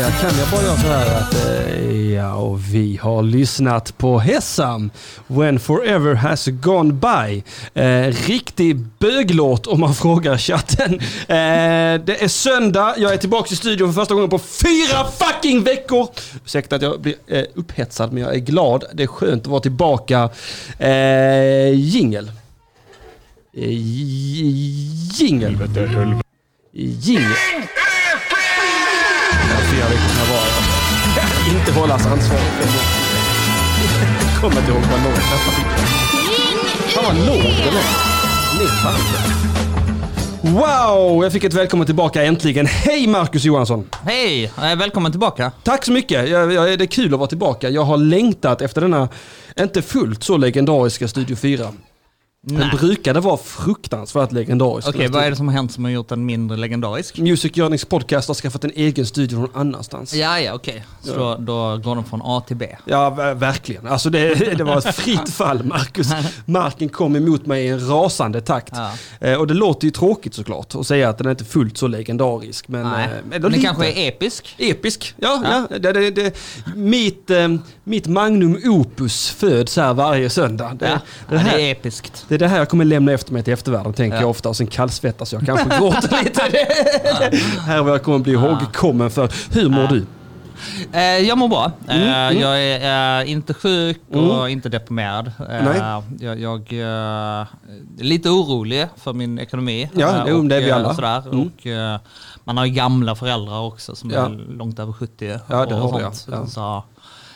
här kan jag bara göra så här att eh, ja, och vi har lyssnat på Hessam, When Forever Has Gone By. Eh, riktig böglåt om man frågar chatten. Eh, det är söndag, jag är tillbaka i studion för första gången på fyra fucking veckor. Ursäkta att jag blir eh, upphetsad men jag är glad. Det är skönt att vara tillbaka. Eh, jingel. Eh, jingel. Jingel. Jag vara. Jag kan inte hållas ansvarig för. Jag kommer inte ihåg vad låt detta Fan vad låg den är. Wow! Jag fick ett välkommen tillbaka äntligen. Hej Marcus Johansson! Hej! Eh, Välkommen tillbaka. Tack så mycket. Jag, jag, det är kul att vara tillbaka. Jag har längtat efter denna, inte fullt så legendariska Studio 4. Den Nej. brukade vara fruktansvärt legendarisk. Okej, vad är det som har hänt som har gjort den mindre legendarisk? Music Yearnings podcast har skaffat en egen studio någon annanstans. Ja, ja, okej. Så Då, då går den från A till B. Ja, ver- verkligen. Alltså det, det var ett fritt fall, Marcus. Marken kom emot mig i en rasande takt. Ja. Eh, och det låter ju tråkigt såklart att säga att den är inte fullt så legendarisk. Men, Nej. eh, men Den kanske är episk. Episk, ja. ja. Ja. Det, det, det, mitt, eh, mitt magnum opus föds här varje söndag. Det, Ja, det, ja, här, det är episkt. Det är det här jag kommer lämna efter mig till eftervärlden, tänker Ja. jag ofta. Och sen kallsvettas jag kanske gråter lite. här är vad jag kommer bli ihågkommen för. Hur mår du? Eh, jag mår bra. Eh, mm. Jag är eh, inte sjuk och inte deprimerad. Jag, jag är lite orolig för min ekonomi. Ja, jo, det är vi alla. Sådär. Mm. Och, man har gamla föräldrar också som Ja. är långt över 70. Ja, det och har vi, sånt. ja. Så,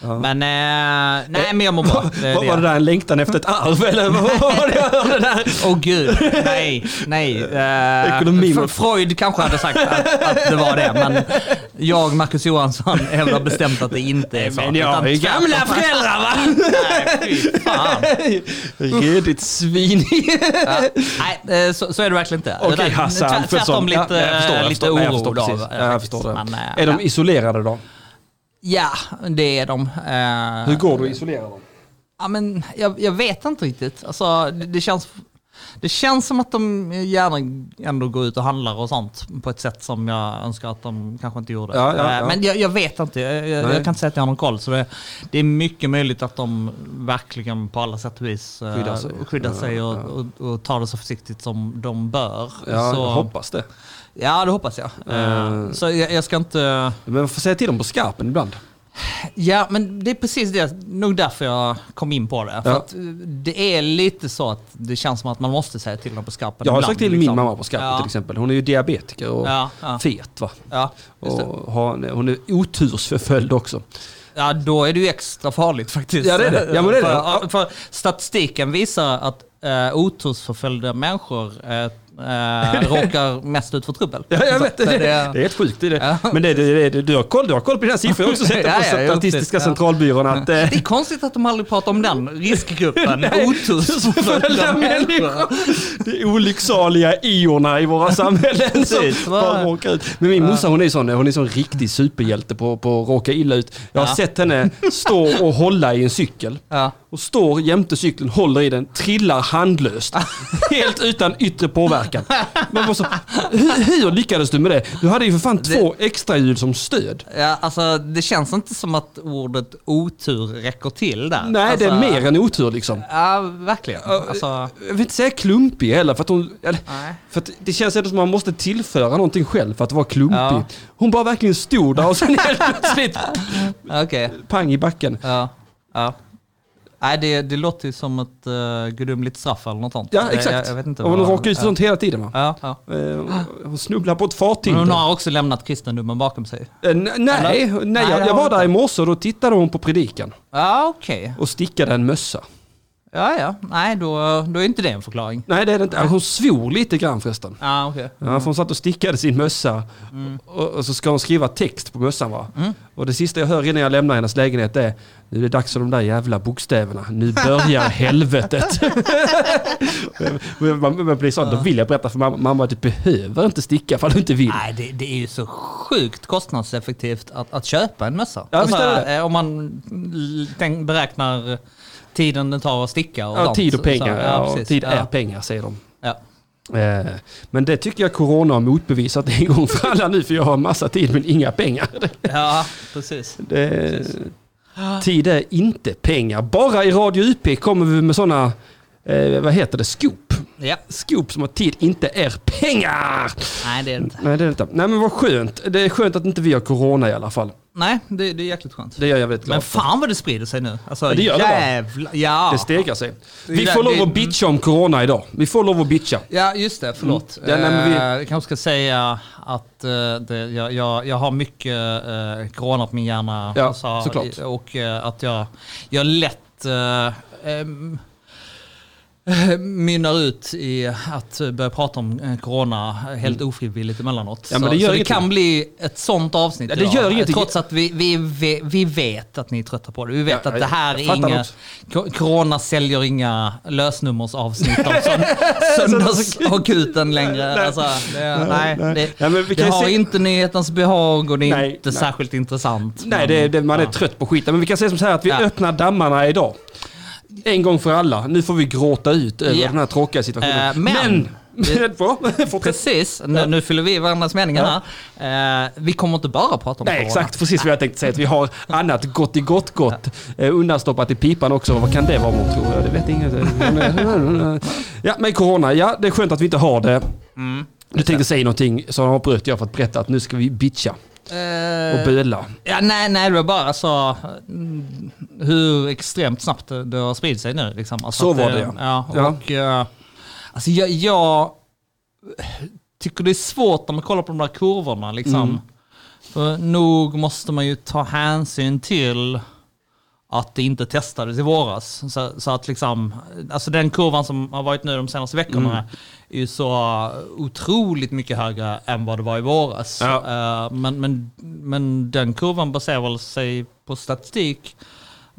Ja. Men, eh, nej men jag mår bra. Det Var, var det där en längtan efter ett arv eller vad var det jag där? Åh gud, nej, nej. Eh, Ekonomi- F- Freud kanske hade sagt att, att det var det, men jag, Marcus Johansson, hävdar bestämt att det inte är så. Men jag tvärtom. gamla föräldrar va? Nej, fy fan. Redigt svin. Ja, nej, eh, så, så är det verkligen inte. Okej Utan Hasse Alfredsson. Tvärtom lite, Ja, jag förstår, jag lite förstår, jag oro förstår då. precis. eh, Ja, jag faktiskt. förstår det. Men, eh, Är de isolerade då? Ja, det är de. Eh, Hur går det att isolera dem? Ja, men jag, jag vet inte riktigt. Alltså, det, det, känns, det känns som att de gärna ändå går ut och handlar och sånt på ett sätt som jag önskar att de kanske inte gjorde. Ja, ja, Eh, ja. Men jag, jag vet inte, jag, jag, kan inte säga att jag har någon koll. Så det, det är mycket möjligt att de verkligen på alla sätt och vis eh, Skyddar sig. skyddar sig och. Och, och tar det så försiktigt som de bör. Ja, så, jag hoppas det. Ja, det hoppas jag. Eh. Så jag, jag ska inte... Men man får säga till dem på skarpen ibland. Ja, men det är precis det, nog därför jag kom in på det. För Ja. eh, det är lite så att det känns som att man måste säga till dem på skarpen Jag har ibland, sagt till min liksom. mamma på skarpen ja. till exempel. Hon är ju diabetiker och Ja, ja, fet va. ja. Och har, hon är otursförföljd också. ja, då är det ju extra farligt faktiskt. Ja, det är det. Ja, men det är det. För, för statistiken visar att uh, otursförföljda människor eh, eh, råkar mest ut för trubbel. Ja, jag Så vet det. att Det är helt sjukt. Det det. Ja. Men det, det, det, du, har koll, du har koll på dina siffror. Också sett det Ja, på ja, Statistiska ja. centralbyrån. Att, eh, Det är konstigt att de aldrig pratar om den riskgruppen, otursförföljda människor. Det är olycksaliga iorna i våra samhällen som bara råkar ut. Men min morsa hon är sån, hon är sån riktig superhjälte på, på att råka illa ut. Jag har Ja. sett henne stå och hålla i en cykel. Ja. Och står jämte cykeln, håller i den, trillar handlöst. helt utan yttre påverkan. Man var så, hur, hur lyckades du med det? Du hade ju för fan två extra hjul som stöd. Ja, alltså det känns inte som att ordet otur räcker till där. Nej, alltså, det är mer än otur liksom. Ja, verkligen. Alltså, Jag vill inte säga klumpig heller, för att hon... Nej. För att det känns ändå som att man måste tillföra någonting själv för att vara klumpig. Ja. Hon bara verkligen stod där och sen helt plötsligt Okej. pang i backen. Ja. ja. Nej, det, det låter som ett uh, gudomligt straff eller något sånt. Ja, exakt. Jag, jag vet inte och hon råkar ut för sånt hela tiden va? Ja, ja. Eh, Hon snubblar på ett fartyg. Men hon har också lämnat kristendomen bakom sig. N- Nej, nej, Nej, jag, jag var där i morse och då tittade hon på predikan Ja, okej. och stickade en mössa. Ja, ja. Nej, då, då är inte det en förklaring. Nej, det är det inte. Hon svor lite grann förresten. Ja, okej. Ja, för hon satt och stickade sin mössa Mm. och, och så ska hon skriva text på mössan va. Och det sista jag hör innan jag lämnar hennes lägenhet är Nu är det dags för de där jävla bokstäverna. Nu börjar helvetet. Men man, man blir sån, då vill jag berätta för mamma, mamma att du behöver inte sticka för du inte vill. Nej, det, det är ju så sjukt kostnadseffektivt att, att köpa en mössa. Ja, visst är det. eh, Om man l- tänk, beräknar tiden det tar att sticka och Ja, sånt. tid och pengar. så- Ja, precis. tid är pengar säger de. Ja. Eh, Men det tycker jag corona har motbevisat en gång för alla nu för jag har massa tid men inga pengar. Ja, precis. Det, tid är inte pengar. Bara i Radio UP kommer vi med sådana, eh, vad heter det, scoop. Ja. Scoop som att tid inte är pengar. Nej, det är det inte. Nej, det är det inte. Nej, men vad skönt. Det är skönt att inte vi har corona i alla fall. Nej, det, det är jäkligt skönt. Det gör jag väldigt glad Men fan vad det sprider sig nu. Alltså, Ja, det gör det, jävla, ja. Det stegrar sig. Det är Vi får lov det- att bitcha om corona idag. Vi får lov att bitcha. Ja, just det. Förlåt. Mm. Ja, nej, vi- Eh, Jag kanske ska säga att eh, det, jag, jag, jag har mycket uh, corona på min hjärna. Ja, Alltså, såklart. Och eh, att jag, jag lätt uh, mynnar ut i att börja prata om eh, corona helt ofrivilligt emellanåt. Mm. Ja, men så, det gör så det ingenting. kan bli ett sånt avsnitt Ja, det idag. gör ingenting. Trots att vi, vi, vi, vet att ni är trötta på det. Vi vet Ja, att det här är inga... Ko- Corona säljer inga lösnummersavsnitt av sönd- söndagsakuten längre. Nej. Alltså, det, nej, nej. det, Ja, det har se- inte nyhetens behag och det är Nej, inte särskilt intressant. Nej, men- det, det, man är trött på skiten. Men vi kan säga som så här att vi öppnar dammarna idag. En gång för alla. Nu får vi gråta ut över Ja. den här tråkiga situationen. Eh, men- men. Precis, nu, nu fyller vi varandras meningar här. Eh, vi kommer inte bara prata om Nej, corona. exakt precis vad jag tänkte säga. Att vi har annat gott i gott gott eh, undanstoppat i pipan också. Vad kan det vara månne tror jag? Det vet ingen. Ja, men corona. Ja, det är skönt att vi inte har det. Mm. Du tänkte säga någonting så avbröt jag för att berätta att nu ska vi bitcha och böla. Ja, nej, nej, det var bara så mm, hur extremt snabbt det, det har spridit sig nu. Liksom. Alltså Så var det, ja. ja. Ja. Och, eh, alltså jag, jag tycker det är svårt när man kollar på de där kurvorna. Liksom. Mm. För nog måste man ju ta hänsyn till att det inte testades i våras. Så, så att liksom, alltså den kurvan som har varit nu de senaste veckorna Mm. är ju så otroligt mycket högre än vad det var i våras. Ja. Eh, men, men, men den kurvan baserar sig på statistik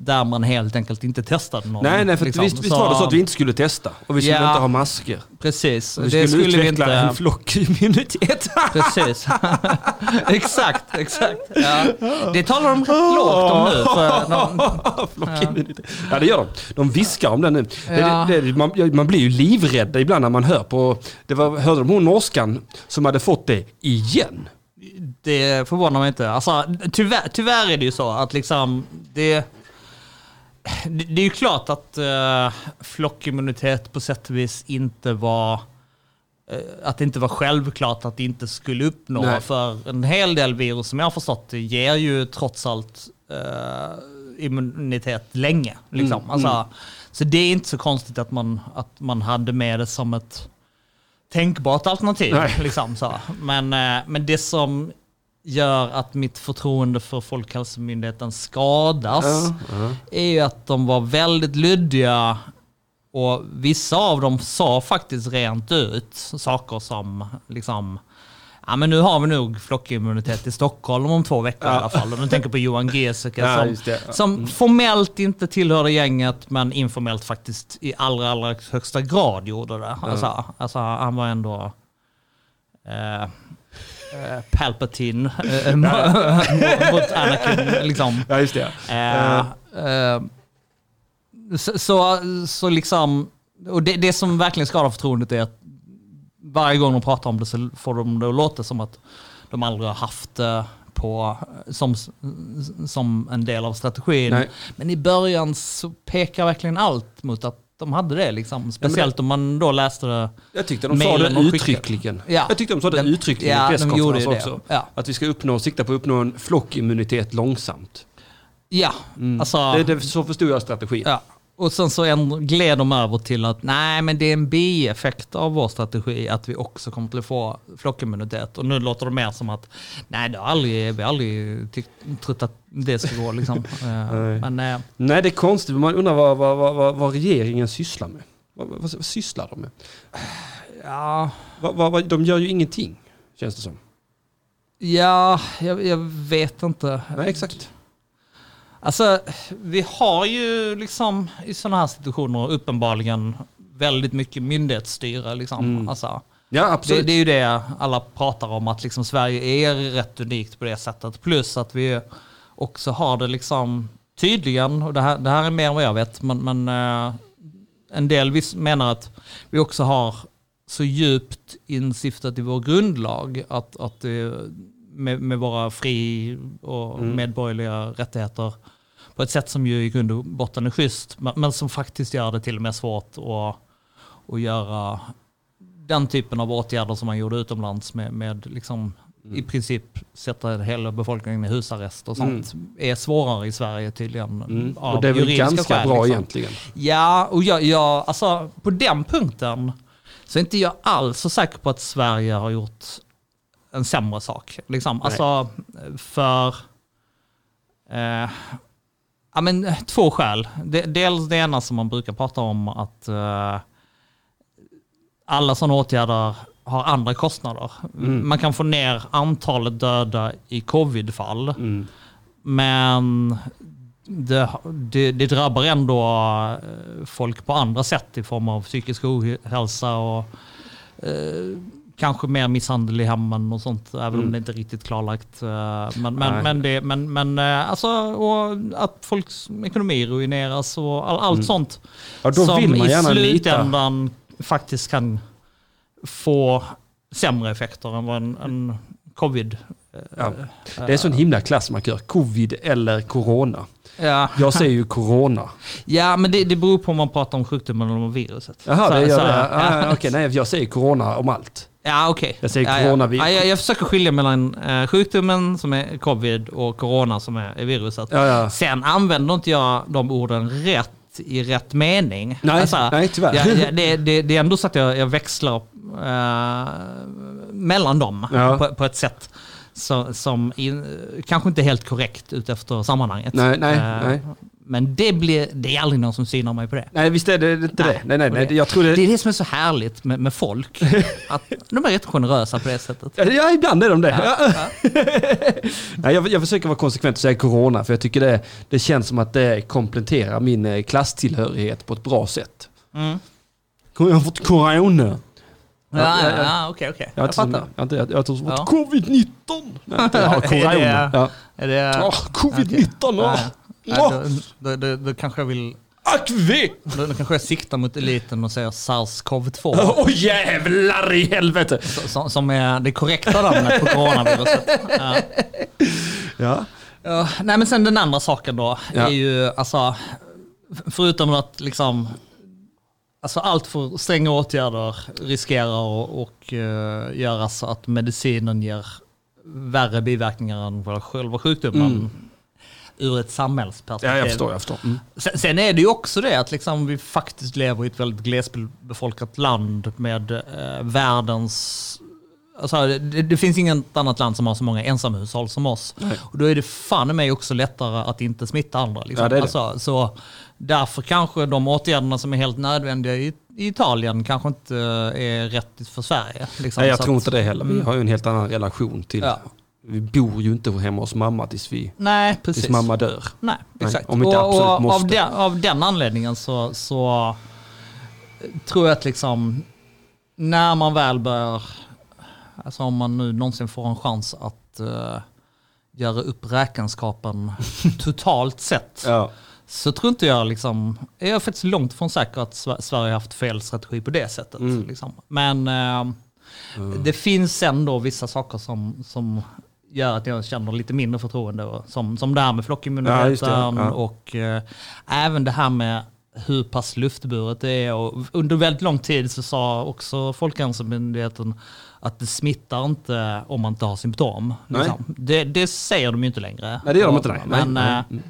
där man helt enkelt inte testade någon. Nej, nej, för liksom. visst, visst var det så att vi inte skulle testa. Och vi skulle Ja. inte ha masker. Precis, Och vi det skulle, skulle vi utveckla inte... en flockimmunitet. Precis. exakt, exakt. Ja. Det talar de rätt lågt om nu. För de, Flockimmunitet. Ja, det gör de. De viskar om det nu. Ja. det, det, man, ja, man blir ju livrädd ibland när man hör på... Det var, hörde de hon norskan som hade fått det igen? det förvånar mig inte. Alltså, tyvärr, tyvärr är det ju så att liksom det... Det är ju klart att uh, flockimmunitet på sätt och vis inte var... eh, att det inte var självklart att det inte skulle uppnå. Nej. För en hel del virus som jag har förstått det ger ju trots allt eh, immunitet länge. Liksom. Mm, Alltså, Så det är inte så konstigt att man, att man hade med det som ett tänkbart alternativ. Liksom, så. Men, men det som gör att mitt förtroende för Folkhälsomyndigheten skadas Ja, ja. är ju att de var väldigt luddiga och vissa av dem sa faktiskt rent ut saker som liksom Ja men nu har vi nog flockimmunitet i Stockholm om två veckor i alla fall. Om du tänker på Johan Giesecke Ja, som. Ja. som formellt inte tillhörde gänget men informellt faktiskt i allra, allra högsta grad gjorde det. Alltså, alltså han var ändå eh, eh, Palpatine eh, mot- mot Anakin liksom. Ja, just det. Eh, eh, så, så, så liksom, och det, det som verkligen skadar förtroendet är att varje gång de pratar om det så får de det att låta som att de aldrig har haft det på, som, som en del av strategin. Nej. Men i början så pekar verkligen allt mot att de hade det. Liksom. Speciellt om man då läste det. Jag tyckte de sa det de uttryckligen. Ja. Jag tyckte de sa det Den- uttryckligen ja, i de presskonferens det. också. Ja. Att vi ska uppnå, sikta på att uppnå en flockimmunitet långsamt. Ja, alltså... Det, det, så förstod jag strategin. Ja. Och sen så en, gled de över till att nej men det är en bieffekt av vår strategi att vi också kommer att få flockimmunitet. Och nu låter det mer som att nej det har aldrig, vi har aldrig trott att det ska gå liksom. Eh, Nej. men eh, Nej, det är konstigt. Man undrar vad, vad, vad, vad, regeringen sysslar med. Vad, vad, vad sysslar de med? ja, Vad, vad, vad, de gör ju ingenting, känns det som. ja jag, jag vet inte. Nej, exakt. Alltså vi har ju liksom i sådana här situationer uppenbarligen väldigt mycket myndighetsstyre. Liksom. Mm. Alltså, Ja, Det, absolut. det är ju det alla pratar om, att liksom Sverige är rätt unikt på det sättet. Plus att vi också har det liksom tydligen, och det här, det här är mer än vad jag vet, men, men eh, en del menar att vi också har så djupt instiftat i vår grundlag att, att det, med, med våra fri och Mm. medborgerliga rättigheter på ett sätt som ju i grund och botten är schysst, men, som faktiskt gör det till och med svårt att, att göra den typen av åtgärder som man gjorde utomlands med, med liksom i princip sätta hela befolkningen i husarrest och sånt är svårare i Sverige tydligen. Mm. av Och det är väl ganska skäl, bra liksom. egentligen. Ja, och jag, jag, alltså på den punkten så är inte jag alls så säker på att Sverige har gjort en sämre sak. Liksom. Alltså för... Eh, ja, men, två skäl. De, dels det ena som man brukar prata om att eh, alla sådana åtgärder har andra kostnader. Man kan få ner antalet döda i covidfall. Mm. Men det, det, det drabbar ändå eh, folk på andra sätt i form av psykisk ohälsa och eh, kanske mer misshandel i hemmen och sånt, även om Mm. det inte är riktigt klarlagt. eh, Men, men, men, det, men, men eh, alltså, och att folks ekonomi ruineras och all, allt Mm. sånt Ja, som i gärna lita. slutändan faktiskt kan få sämre effekter än vad en, en covid eh, Ja. Det är sån himla klassmarkör. Covid eller corona. Ja, Jag säger ju corona. ja men det, det beror på om man pratar om sjukdomen eller om viruset. Jaha, det gör det. ja. Ah, Okej, nej, jag säger corona om allt. Ja, okej. Jag säger ja, coronavirus. Ja, jag, jag försöker skilja mellan eh, sjukdomen som är covid och corona som är, är viruset. Ja, ja. Sen använder inte jag de orden rätt i rätt mening. Nej, Alltså, nej tyvärr. Ja, ja, det, det, det är ändå så att jag, jag växlar eh, mellan dem på, på ett sätt som, som in, kanske inte är helt korrekt utefter sammanhanget. Nej, nej, Eh, nej. Men det, blir, det är aldrig någon som synar mig på det. Nej, visst är det inte Nej, det. Nej, nej, nej. det- Jag tror det... Det är det som är så härligt med, med folk. Att de är rätt generösa på det sättet. Ja, ibland är de det. Ja, Ja. ja. Nej, jag, jag försöker vara konsekvent och säga corona, för jag tycker det, det känns som att det kompletterar min eh, klasstillhörighet på ett bra sätt. Mm. Jag har fått corona. Ja, Ja, ja, ja, ja. ja, okej, okej. Jag fattar. jag har inte- fått Ja. covid-19. Nej, inte- Ja, corona. Ja. Är det... Åh, covid-19. Ja, åh. Ja. Då, då, då, kanske jag vill... Akvi! Då, då kanske jag siktar mot eliten och säger SARS-CoV-2. Åh jävlar i helvete! Som, som är det korrekta namnet på coronaviruset. Ja. Ja. Ja, nej men sen den andra saken då Ja. är ju alltså, förutom att liksom, alltså allt för stränga åtgärder riskerar att och, eh, göra så att medicinen ger värre biverkningar än själva sjukdomen Mm. Ur ett samhällsperspektiv. ja, jag förstår. Jag förstår. Mm. Sen, sen är det ju också det att liksom vi faktiskt lever i ett väldigt glesbefolkat land med eh, världens... Alltså, det, det finns inget annat land som har så många ensamhushåll som oss. Och då är det fan i mig också lättare att inte smitta andra. Liksom. Ja, det är det. Alltså, så därför kanske de åtgärderna som är helt nödvändiga i, i Italien kanske inte eh, är rätt för Sverige. Liksom. Nej, jag tror inte det heller. Vi har ju en helt annan relation till... Ja. Vi bor ju inte hemma hos mamma tills, vi, Nej, precis. tills mamma dör. Nej, Nej, exakt. om inte och, absolut och av, den, av den anledningen så, så tror jag att liksom när man väl börjar, alltså om man nu någonsin får en chans att eh, göra upp räkenskapen totalt sett, Ja. så tror inte jag liksom, jag är faktiskt långt från säker att Sver- Sverige har haft fel strategi på det sättet. Mm. Liksom. Men eh, det finns ändå vissa saker som, som gör att jag känner lite mindre förtroende. Som, som det här med Ja, flockimmuniteten just det, ja. och eh, även det här med hur pass luftburet det är. Och under väldigt lång tid så sa också Folkhälsomyndigheten att det smittar inte om man inte har symptom. Liksom. Det, det säger de ju inte längre. Nej, det gör de inte. Nej. Men, nej. eh, Mm.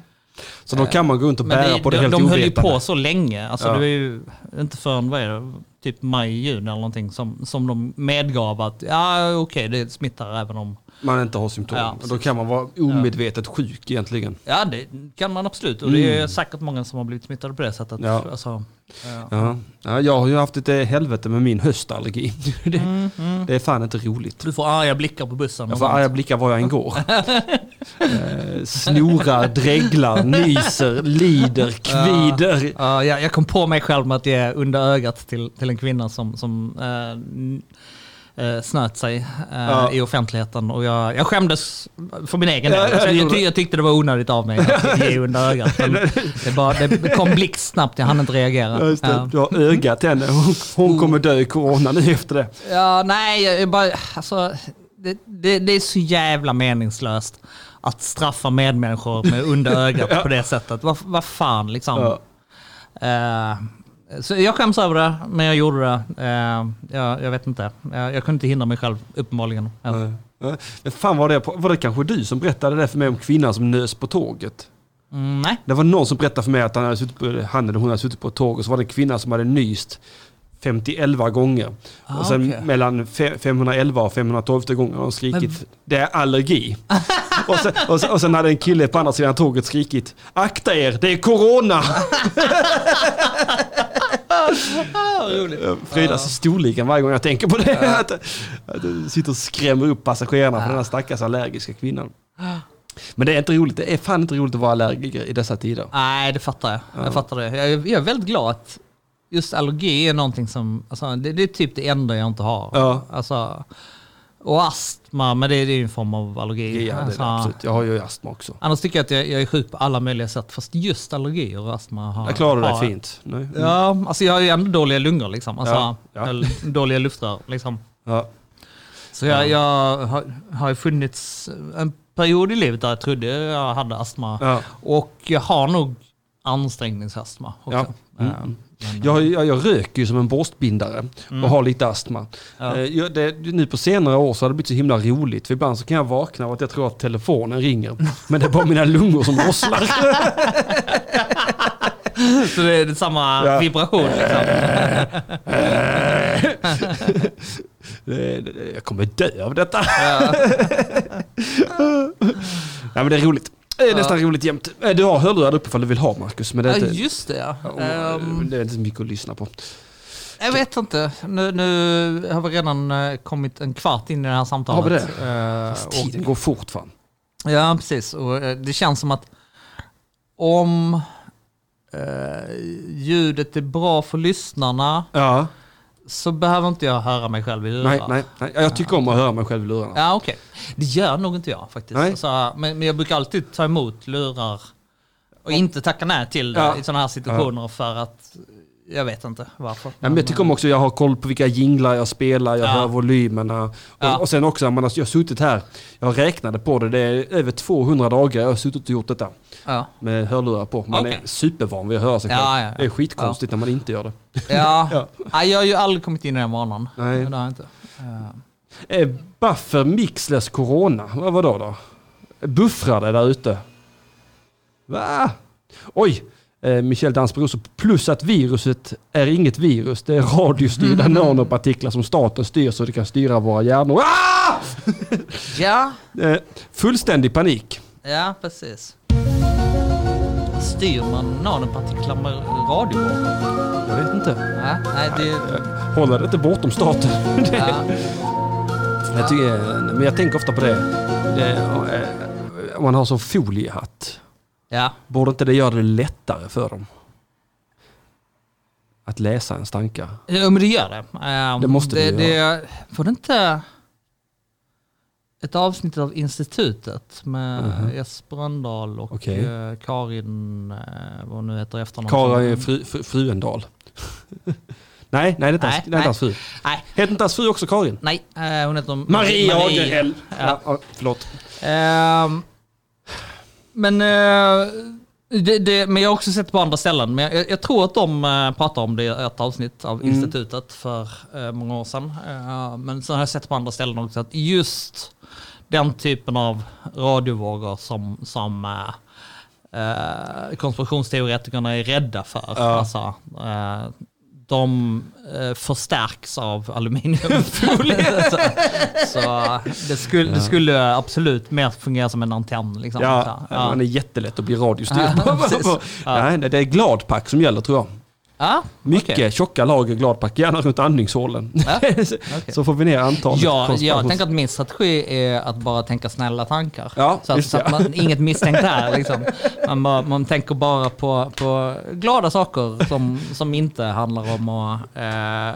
Så då kan man gå runt och men bära det, på det de, helt de höll ju ovetande. på så länge. Alltså Ja. det var ju inte förrän, vad är det, typ maj, juni eller någonting som, som de medgav att ja okej det smittar även om... Man inte har symptom. Ja, då kan man vara omedvetet sjuk egentligen. Ja det kan man absolut och det är säkert många som har blivit smittade på det sättet. Mm. Ja. Alltså, ja. Ja. Ja, jag har ju haft ett eh, helvete med min höstallergi. det, Mm, mm. det är fan inte roligt. Du får arga blickar på bussen. Jag får arga blickar var jag än går. eh, snorar, dreglar, nyser, lider, kvider. Ja, jag, kom på mig själv med att ge under ögat till, till en kvinna som, som eh, eh, snöt sig eh, Ja. i offentligheten och jag, jag skämdes för min egen Ja, del. ja, Så det jag, ty, jag tyckte det var onödigt av mig att ge under ögat. Det, bara, det kom blixtsnabbt, jag hann inte reagera. Ja, just det. Ja. Du har ögat henne. Hon, hon kommer dö i corona nu efter det. Ja, nej, jag, jag bara, alltså, det, det, det är så jävla meningslöst att straffa medmänniskor med under ögat på det sättet. Vad vad fan liksom. Ja. Eh, så jag skäms över det, men jag gjorde det. Eh, jag, jag vet inte. Jag, jag kunde inte hindra mig själv, uppenbarligen. Ja. Men fan var det, var det kanske du som berättade det för mig om kvinnan som nös på tåget? Mm, nej. Det var någon som berättade för mig att han, hade suttit på, han eller hon hade suttit på ett tåg och så var det en kvinna som hade nyst 51 gånger. Ah, och sen okej. mellan fe- 511 och 512 gånger har de skrikit det är allergi. och, sen, och, sen, och sen hade en kille på andra sidan tåget skrikit akta er, det är corona! Jag Frydas storleken varje gång jag tänker på det. Att, att du sitter och skrämmer upp passagerarna för den här stackars allergiska kvinnan. Men det är inte roligt. Det är fan inte roligt att vara allergiker i dessa tider. Nej, det fattar jag. Ja. Jag fattar det. Jag, är- jag är väldigt glad att just allergi är någonting som, alltså, det, det är typ det enda jag inte har. Ja. Alltså, och astma, men det, det är ju en form av allergi. Ja, det alltså, det, absolut. Jag har ju astma också. Annars tycker jag att jag, jag är sjuk på alla möjliga sätt, fast just allergier och astma har Jag klarar har- fint. Nej. Mm. Ja, alltså jag har ju ändå dåliga lungor liksom. Alltså, Ja, ja. Dåliga luftrör liksom. Ja. Så jag, jag har, har ju funnits en period i livet där jag trodde jag hade astma. Och jag har nog ansträngningsastma också. Mm. Eh, men- Jag, jag, jag röker ju som en borstbindare och har lite astma. Ja. Eh, jag, det, nu på senare år så har det blivit så himla roligt. För ibland så kan jag vakna av att jag tror att telefonen ringer. Men det är bara mina lungor som rosslar. Så det är samma Ja. vibration liksom. Jag kommer dö av detta. Ja. Ja, men det är roligt. Det är nästan roligt jämt. Eh, Du har hörlurar uppe ifall du vill ha Marcus. Men det är ja, inte, just det ja. Ja, Ehm, det är inte så mycket att lyssna på. jag vet inte. Nu, nu har vi redan eh, kommit en kvart in i det här samtalet. Har vi Eh, Fast och- Tiden går fort fan. Ja, precis. Och eh, det känns som att om eh, ljudet är bra för lyssnarna Ja, så behöver inte jag höra mig själv i lurar. nej, nej, nej. Jag tycker om att höra mig själv i lurarna. Ja, okej. Det gör nog inte jag faktiskt. Nej. Alltså, men, men jag brukar alltid ta emot lurar och inte tacka nej till det Ja. i sådana här situationer för att jag vet inte varför. Ja, men jag tycker om också att jag har koll på vilka jinglar jag spelar, jag Ja. hör volymerna. Och, Ja. och sen också, man har, jag har suttit här, jag räknade på det, det är över 200 dagar jag har suttit och gjort detta. Ja, Med hörlurar på. Man Okej. är supervan vid att höra sig själv. Ja, ja, ja. Det är skitkonstigt när man inte gör det. ja. Ja. Jag har ju aldrig kommit in i den vanan. Nej. Det har inte. Eh, Eh, buffer mixless corona, vad var då då? Buffrade där ute. Va? Oj! Eh, Michel Dansberg också. Plus att viruset är inget virus. Det är radiostyrda nanopartiklar som staten styr så det kan styra våra hjärnor. Ah! Ja, Eh, fullständig panik. ja precis. Styr man nanopartiklar med radiovågor? Jag vet inte. Nej, nej det... Håller det inte bortom staten? Det- Ja. jag tycker, men jag tänker ofta på det. det eh, om man har så foliehatt. Ja. Borde inte det göra det lättare för dem? Att läsa ens tankar? Ja, men det gör det. Ehm, Det måste det det, det Får det inte ett avsnitt av Institutet med Mhm. Jesper Rönndahl och Okej. eh, Karin, eh, vad nu heter efternamn? Karin fru, fru, Fruendal. nej, nej, det är inte, hans, fru. Nej, Heter inte hans fru också Karin? nej eh, hon heter Maria Agerhäll. Ja. Ja. Förlåt. Ehm, men, eh, det, det, men jag har också sett på andra ställen. Men jag, jag tror att de eh, pratar om det i ett avsnitt av Mm. institutet för eh, många år sedan. Eh, men så har jag sett på andra ställen också att just den typen av radiovågor som, som konspirationsteoretikerna är rädda för. Ja. Alltså, de eh, förstärks av aluminiumfolie. så så det, skulle, det skulle absolut mer fungera som en antenn. Liksom. Ja, Så, man är jättelätt att bli radiostyrd. Ja. Ja. Nej, det är gladpack som gäller tror jag. Ja, Mycket okej. tjocka lager gladpack, gärna runt andningshålen. Ja, okej. Så får vi ner antalet. Ja, jag tänker att min strategi är att bara tänka snälla tankar. Ja, så att, så att man, inget misstänkt här. Liksom. Man, bara, man tänker bara på, på glada saker som, som inte handlar om att eh, eh,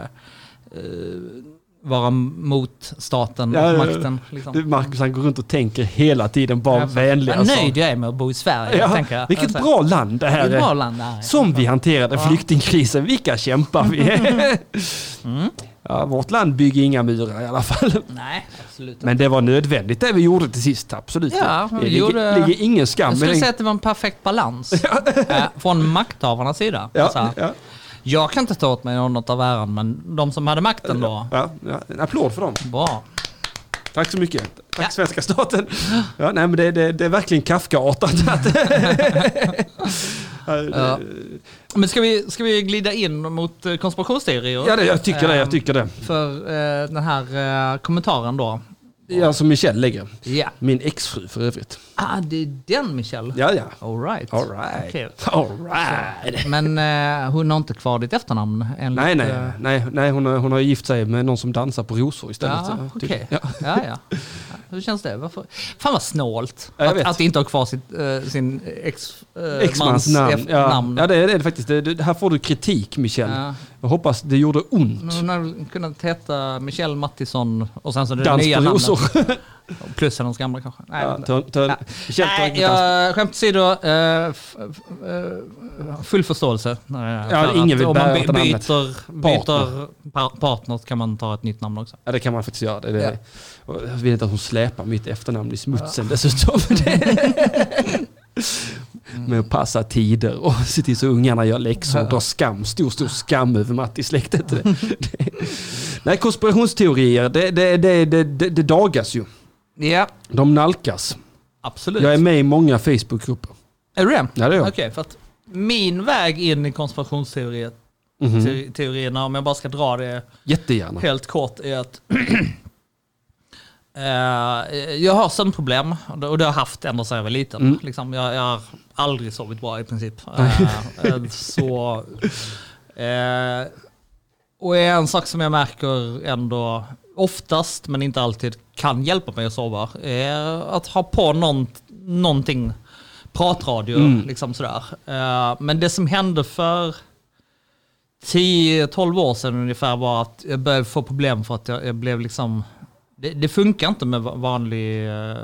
vara mot staten Ja, och makten. Liksom. Marcus han går runt och tänker hela tiden bara Ja, vänliga saker. nöjd jag är med att bo i Sverige. Ja, tänker jag. vilket Alltså, bra land det här är. bra land här är. Som vi hanterade Ja. flyktingkrisen. Vilka kämpar vi är. Mm. Ja, vårt land bygger inga murar i alla fall. Nej, absolut. Men det var nödvändigt det vi gjorde till sist, absolut. Ja, det ligger, gjorde- ligger ingen skam Jag skulle säga att det var en perfekt balans eh, från makthavarnas sida. Ja, Alltså, ja, jag kan inte ta åt mig något av äran, men de som hade makten då, ja, ja. En applåd för dem. bra. Tack så mycket. Tack Ja. svenska staten. Ja, nej, men det, det, det är verkligen Kafka-artat. Ja. Men ska vi, ska vi glida in mot eh, konspirationsteorier? ja, det, jag tycker det. Jag tycker det. För eh, den här eh, kommentaren då. Ja, som Michelle lägger. Ja. Min exfru för övrigt. Ah, det är den Michelle? Ja, ja. All right. All right. Okej. All right. Men eh, hon har inte kvar ditt efternamn? Enligt, Nej, nej, eh, nej, nej hon, har, hon har gift sig med någon som dansar på rosor istället. Ja, typ. ja. Ja, ja. ja. Hur känns det? Varför? Fan vad snålt. Ja, att, att inte ha kvar sitt, eh, sin ex, eh, Exmans mans namn. Ja, ja det, är, det är det faktiskt. Det, det, här får du kritik Michelle. Ja. Jag hoppas det gjorde ont. Men Hon hade kunnat heta Michelle Mattisson och sen så det Dans nya rosor. Plus hennes gamla kanske. Nej, Ja, ta, ta, Ja. Nej, dans. jag, skämt åsido, eh, full förståelse. eh, för ingen vill om man by- byter, byter par- partner kan man ta ett nytt namn också. Ja, det kan man faktiskt göra. Det, det. Ja. Jag vill inte att hon släpar mitt efternamn i smutsen dessutom. Det- Med att passa tider och se till så ungarna gör läxor och drar skam. Stor, stor skam över det. Nej, konspirationsteorier, det, det, det, det, det, dagas ju. Ja, De nalkas. absolut. Jag är med i många Facebookgrupper. Är du det? Ja, det är jag. Okej, för att min väg in i konspirationsteorierna, Mhm. te- teorierna, om jag bara ska dra det Jättegärna. helt kort, är att jag har sömnproblem och det har jag haft ända sedan jag var liten. Mm. Liksom, jag, jag har aldrig sovit bra i princip. Eh, eh, så, eh, och en sak som jag märker ändå oftast, men inte alltid, kan hjälpa mig att sova är att ha på någon, någonting, pratradio, Mm. liksom sådär. Eh, men det som hände för 10-12 år sedan ungefär var att jag började få problem för att jag, jag blev liksom... Det, det funkar inte med va- vanlig eh,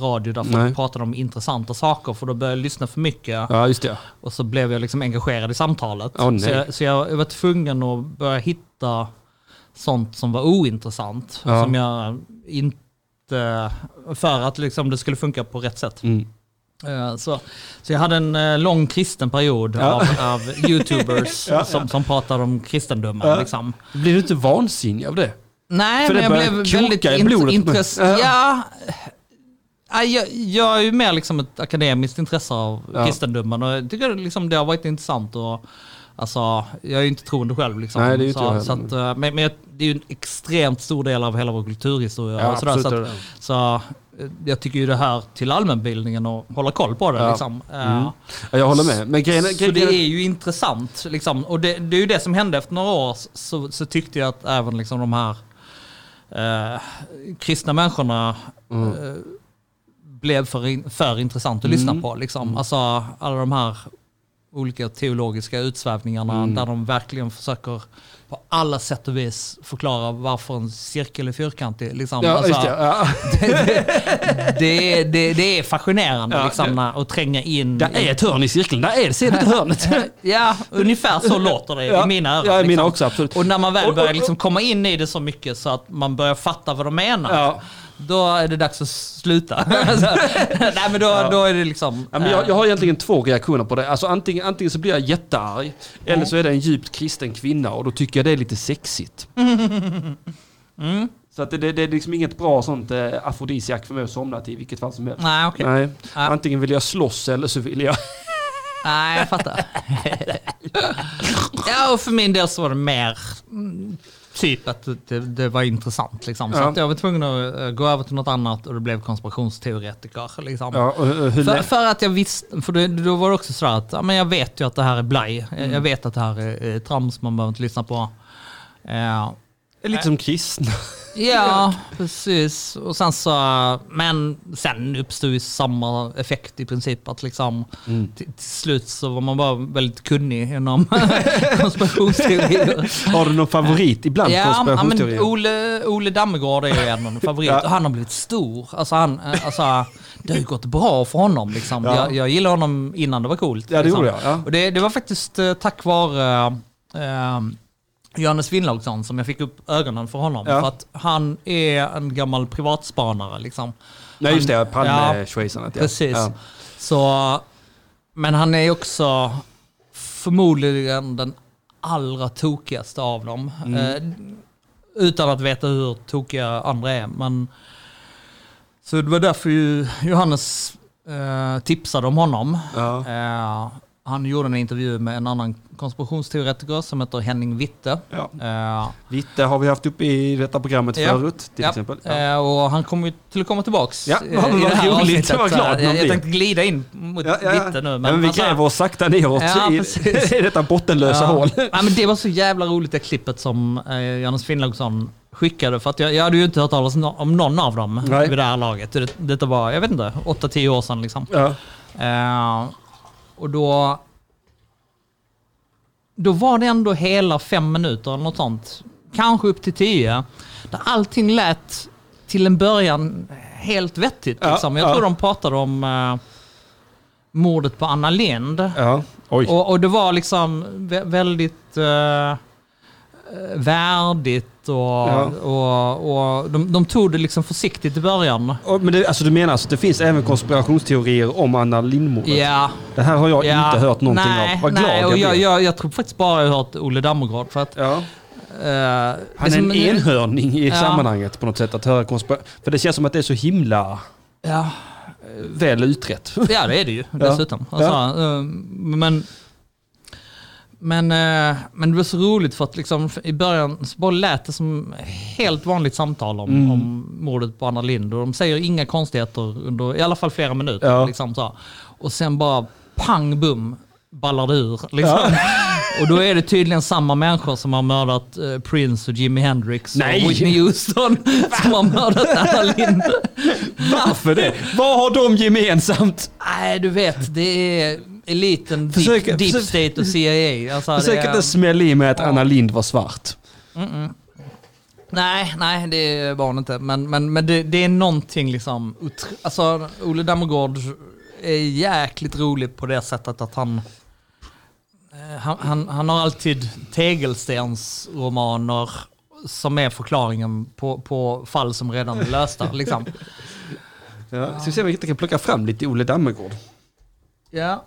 radio där folk Nej. pratar om intressanta saker för då började jag lyssna för mycket Ja, just det. och så blev jag liksom engagerad i samtalet. Nej. så jag, så jag, var tvungen att börja hitta sånt som var ointressant. Ja. Som jag inte... För att liksom det skulle funka på rätt sätt. Mm. Eh, Så, så jag hade en eh, lång kristen period Ja. av, av youtubers Ja, som, som pratade om kristendomen. Liksom. Blir du inte vansinnig av det? Nej, För men det jag blev väldigt i int- blodet. intresserad. Ja. Ja. Jag, jag är ju mer liksom ett akademiskt intresse av Ja. kristendomen och jag tycker liksom det har varit intressant. Och, alltså, jag är ju inte troende själv. Liksom. Nej, det är ju så, så att, eh, men, men det är ju en extremt stor del av hela vår kulturhistoria. Ja, sådär, så, absolut att, så eh, jag tycker ju det här till allmänbildningen och hålla koll på det. Ja. Liksom. Eh, Mm. Ja, jag håller med. Men grejen, så grejen, det är ju intressant. Liksom. Och det, det är ju det som hände efter några år. Så, så tyckte jag att även liksom de här eh, kristna människorna Mm. eh, blev för, in, för intressant att lyssna Mm. på. Liksom. Alltså alla de här olika teologiska utsvävningarna Mm. där de verkligen försöker på alla sätt och vis förklara varför en cirkel är fyrkantig. Liksom. Ja, Alltså, det. Ja. det, är- det, det är fascinerande Ja, liksom, det- att tränga in Där är ett hörn i cirkeln. Där är det. Ser du inte hörnet? Ja, ungefär så låter det i mina öron. Ja, i mina liksom. också. Absolut. Och när man väl börjar liksom komma in i det så mycket så att man börjar fatta vad de menar. Då är det dags att sluta. Alltså, nej men då, Ja. då är det liksom... Ja, men jag, eh, jag har egentligen två reaktioner på det. Alltså antingen, antingen så blir jag jättearg, eller så är det en djupt kristen kvinna och då tycker jag det är lite sexigt. mm. Så att det, det, det är liksom inget bra sånt eh, afrodisiak för mig att somna till i vilket fall som helst. Nej, okej. Nej. Ja. Antingen vill jag slåss eller så vill jag... Nej, jag fattar. ja, och för min del så var det mer mm, typ att det, det var intressant. Liksom. Så Ja. att jag var tvungen att eh, gå över till något annat och det blev konspirationsteoretiker. Liksom. Ja, och, och, hur För, för att jag visste, för då, då var det också så att ja, men jag vet ju att det här är blaj. Jag- Mm. Jag vet att det här är, är trams, man behöver inte lyssna på. Eh, lite som kristna. Ja, precis. Och sen så, men sen uppstod ju samma effekt i princip. Att liksom Mm. till, till slut så var man bara väldigt kunnig inom konspirationsteorier. Har du någon favorit ibland Ja, ja, men konspirationsteorier? Ole, Ole Dammegård är ju en favoriter. Ja. Han har blivit stor. Alltså, han, eh, alltså, det har ju gått bra för honom. Liksom. Ja. Jag, jag gillar honom innan det var coolt. Ja, det liksom. gjorde jag. Ja. Och det, det var faktiskt eh, tack vare eh, Johannes Finnlaugsson som jag fick upp ögonen för honom. Ja. För att han är en gammal privatspanare. Liksom. Nej, just det. Ja. Palme-schweisandet. Ja. Precis. Ja. Så, men han är också förmodligen den allra tokigaste av dem. Mm. Eh, utan att veta hur tokiga andra är. Men, så det var därför ju Johannes eh, tipsade om honom. Ja. Eh, han gjorde en intervju med en annan konspirationsteoretiker som heter Henning Witte. Ja. Eh, Vitte har vi haft uppe i detta programmet Ja. förut, till Ja, exempel. Ja. eh, och han kommer ju till att komma tillbaks Ja, eh, i det här roligt. avsnittet. Glad jag, jag tänkte glida in mot Ja. Witte nu. Men, men vi alltså- gräver oss sakta neråt i, i detta bottenlösa hål. Ja, men det var så jävla roligt det klippet som eh, Johannes Finnlaugsson skickade. För att jag, jag hade ju inte hört talas om någon av dem Nej. vid det här laget. Det, detta var, jag vet inte, 8-10 år sedan liksom. Ja. Och då... Då var det ändå hela fem minuter eller något sånt. Kanske upp till tio. Där allting lät till en början helt vettigt. Ja, Liksom. Jag ja. tror de pratade om eh, mordet på Anna Lind. ja. Och, och det var liksom vä- väldigt eh, värdigt och, Ja. och, och de, de tog det liksom försiktigt i början. Men det, alltså du menar alltså att det finns även konspirationsteorier om Anna Lindmordet? Ja, Det här har jag ja. inte hört någonting nej, av. Vad glad nej, jag och jag, jag, jag tror faktiskt bara jag har hört Olle Dammergård. För att, Ja. eh, Han är som- en enhörning i Ja. sammanhanget på något sätt. Att höra För det känns som att det är så himla Ja, väl utrett. ja, det är det ju dessutom. Alltså, eh, men, men, eh, men det var så roligt för att liksom, i början så bara lät det som helt vanligt samtal om, Mm. om mordet på Anna Lind. Och de säger inga konstigheter under i alla fall flera minuter. Ja. Liksom, så. Och sen bara pang bum ballar det ur. Liksom. Och då är det tydligen samma människor som har mördat eh, Prince och Jimi Hendrix Nej. och Whitney Houston som har mördat Anna Lind. Varför det? Vad har de gemensamt? Nej, du vet, det är eliten, Försök- deep, deep state och CIA. Alltså, Försök är, inte smälla i med att Ja. Anna Lind var svart. nej, nej, det var hon inte. Men, men, men det, det är någonting liksom... Alltså, Olle Dammergård är jäkligt rolig på det sättet att han... eh, Han, han, han har alltid tegelstensromaner som är förklaringen på, på fall som redan är lösta. Liksom. Ja. Ska vi se om vi inte kan plocka fram lite Olle Dammegård. Ja.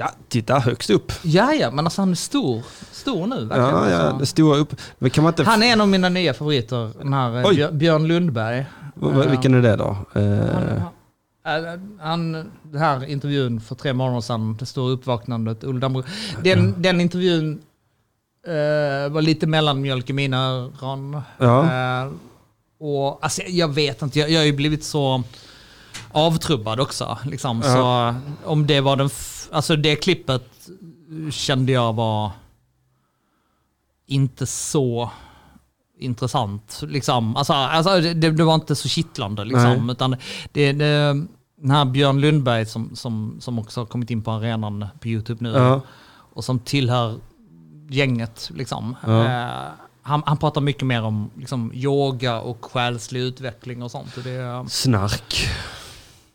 Da, titta högst upp. ja, ja, men alltså han är stor. Stor nu verkligen. Ja, ja, alltså. det stora upp. Men kan man inte... Han är en av mina nya favoriter, den här eh, Oj. Björ- Björn Lundberg. V- v- Vilken är det då? Han, Eh, han, han, den här intervjun för tre månader sedan, det stora uppvaknandet, Olle Damberg. Den, den intervjun eh, var lite mellanmjölk i mina öron. ja. Eh, och, alltså, jag vet inte, jag, jag har ju blivit så avtrubbad också. Liksom. Så om det var den, alltså det klippet kände jag var inte så intressant. Liksom. Alltså, alltså, det, det var inte så kittlande. Liksom, Nej. utan det, det, den här Björn Lundberg som, som, som också har kommit in på arenan på YouTube nu ja. och som tillhör gänget. Liksom. Ja. Eh, han, han pratar mycket mer om liksom, yoga och själslig utveckling och sånt. Och det, Snark.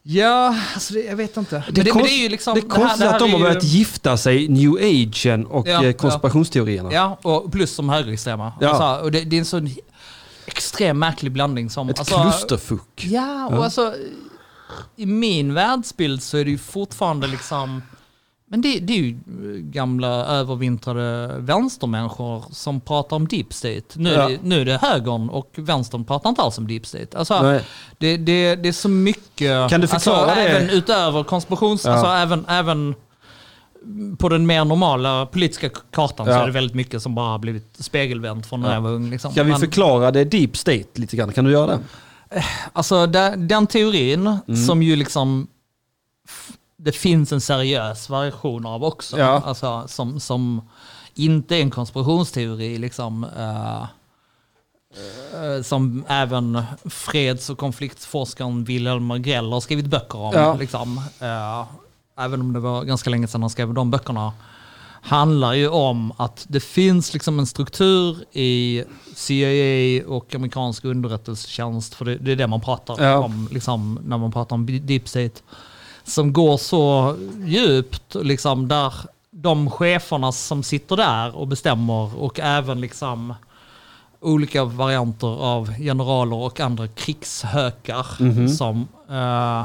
Ja, alltså det, jag vet inte. Det, men konst- det är ju liksom... det är konstigt att de har är ju- börjat gifta sig, new agen och Ja, eh, konspirationsteorierna. Ja, och plus som högerextrema. Ja. Alltså, och det, det är en sån extrem märklig blandning som... Ett alltså, klusterfuck. Ja, och Ja. alltså i min världsbild så är det ju fortfarande liksom men det, det är ju gamla övervintrade vänstermänniskor som pratar om deep state. Nu, är Ja. det, nu är det högern och vänstern pratar inte alls om deep state. Alltså, det, det, det är så mycket, Kan du förklara alltså, det? även utöver konspirations... Ja. Alltså även, även på den mer normala politiska kartan så Ja. är det väldigt mycket som bara har blivit spegelvänt från när Ja. jag var ung. Liksom. Kan vi Men- förklara det deep state lite grann? Kan du göra det? Alltså den, teorin Mm. som ju liksom det finns en seriös version av också. Ja. Alltså som, som inte är en konspirationsteori liksom. Eh, Som även freds och konfliktforskaren Wilhelm Agrell har skrivit böcker om. Ja. Liksom. Eh, Även om det var ganska länge sedan han skrev de böckerna. Handlar ju om att det finns liksom en struktur i CIA och amerikansk underrättelsetjänst, för det, det är det man pratar Ja. om liksom, när man pratar om deep state, som går så djupt, liksom, där de cheferna som sitter där och bestämmer och även liksom olika varianter av generaler och andra krigshökar Mhm. som eh,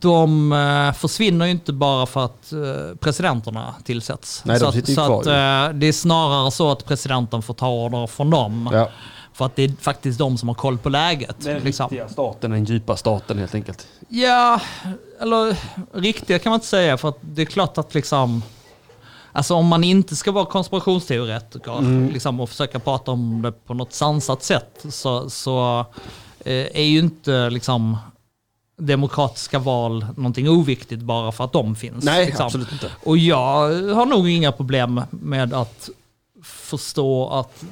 de eh, försvinner ju inte bara för att eh, presidenterna tillsätts. Nej, de så sitter ju att, så kvar att, eh, det är snarare så att presidenten får ta order från dem. Ja. För att det är faktiskt de som har koll på läget. Den liksom. riktiga staten, den djupa staten helt enkelt. Ja, eller riktiga kan man inte säga för att det är klart att liksom Alltså om man inte ska vara konspirationsteoretiker Mm. liksom, och försöka prata om det på något sansat sätt så, så eh, är ju inte liksom demokratiska val någonting oviktigt bara för att de finns. Nej, liksom. absolut inte. Och jag har nog inga problem med att förstå att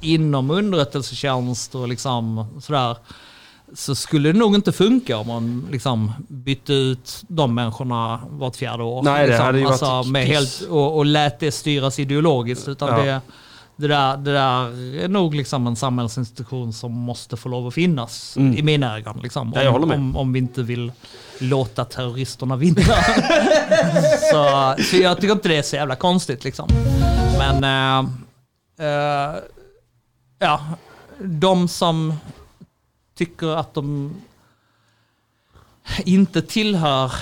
inom underrättelsetjänst och liksom sådär så skulle det nog inte funka om man liksom bytte ut de människorna vart fjärde år. Nej, det liksom. hade ju varit alltså, med piss. helt, och, och lät det styras ideologiskt. Utan Ja. det, det, där, det där är nog liksom en samhällsinstitution som måste få lov att finnas Mm. i mina ögon. Liksom, Ja, om, med. om, om vi inte vill låta terroristerna vinna. så, så jag tycker inte det är så jävla konstigt. Liksom. Men eh, eh, ja, de som tycker att de inte tillhör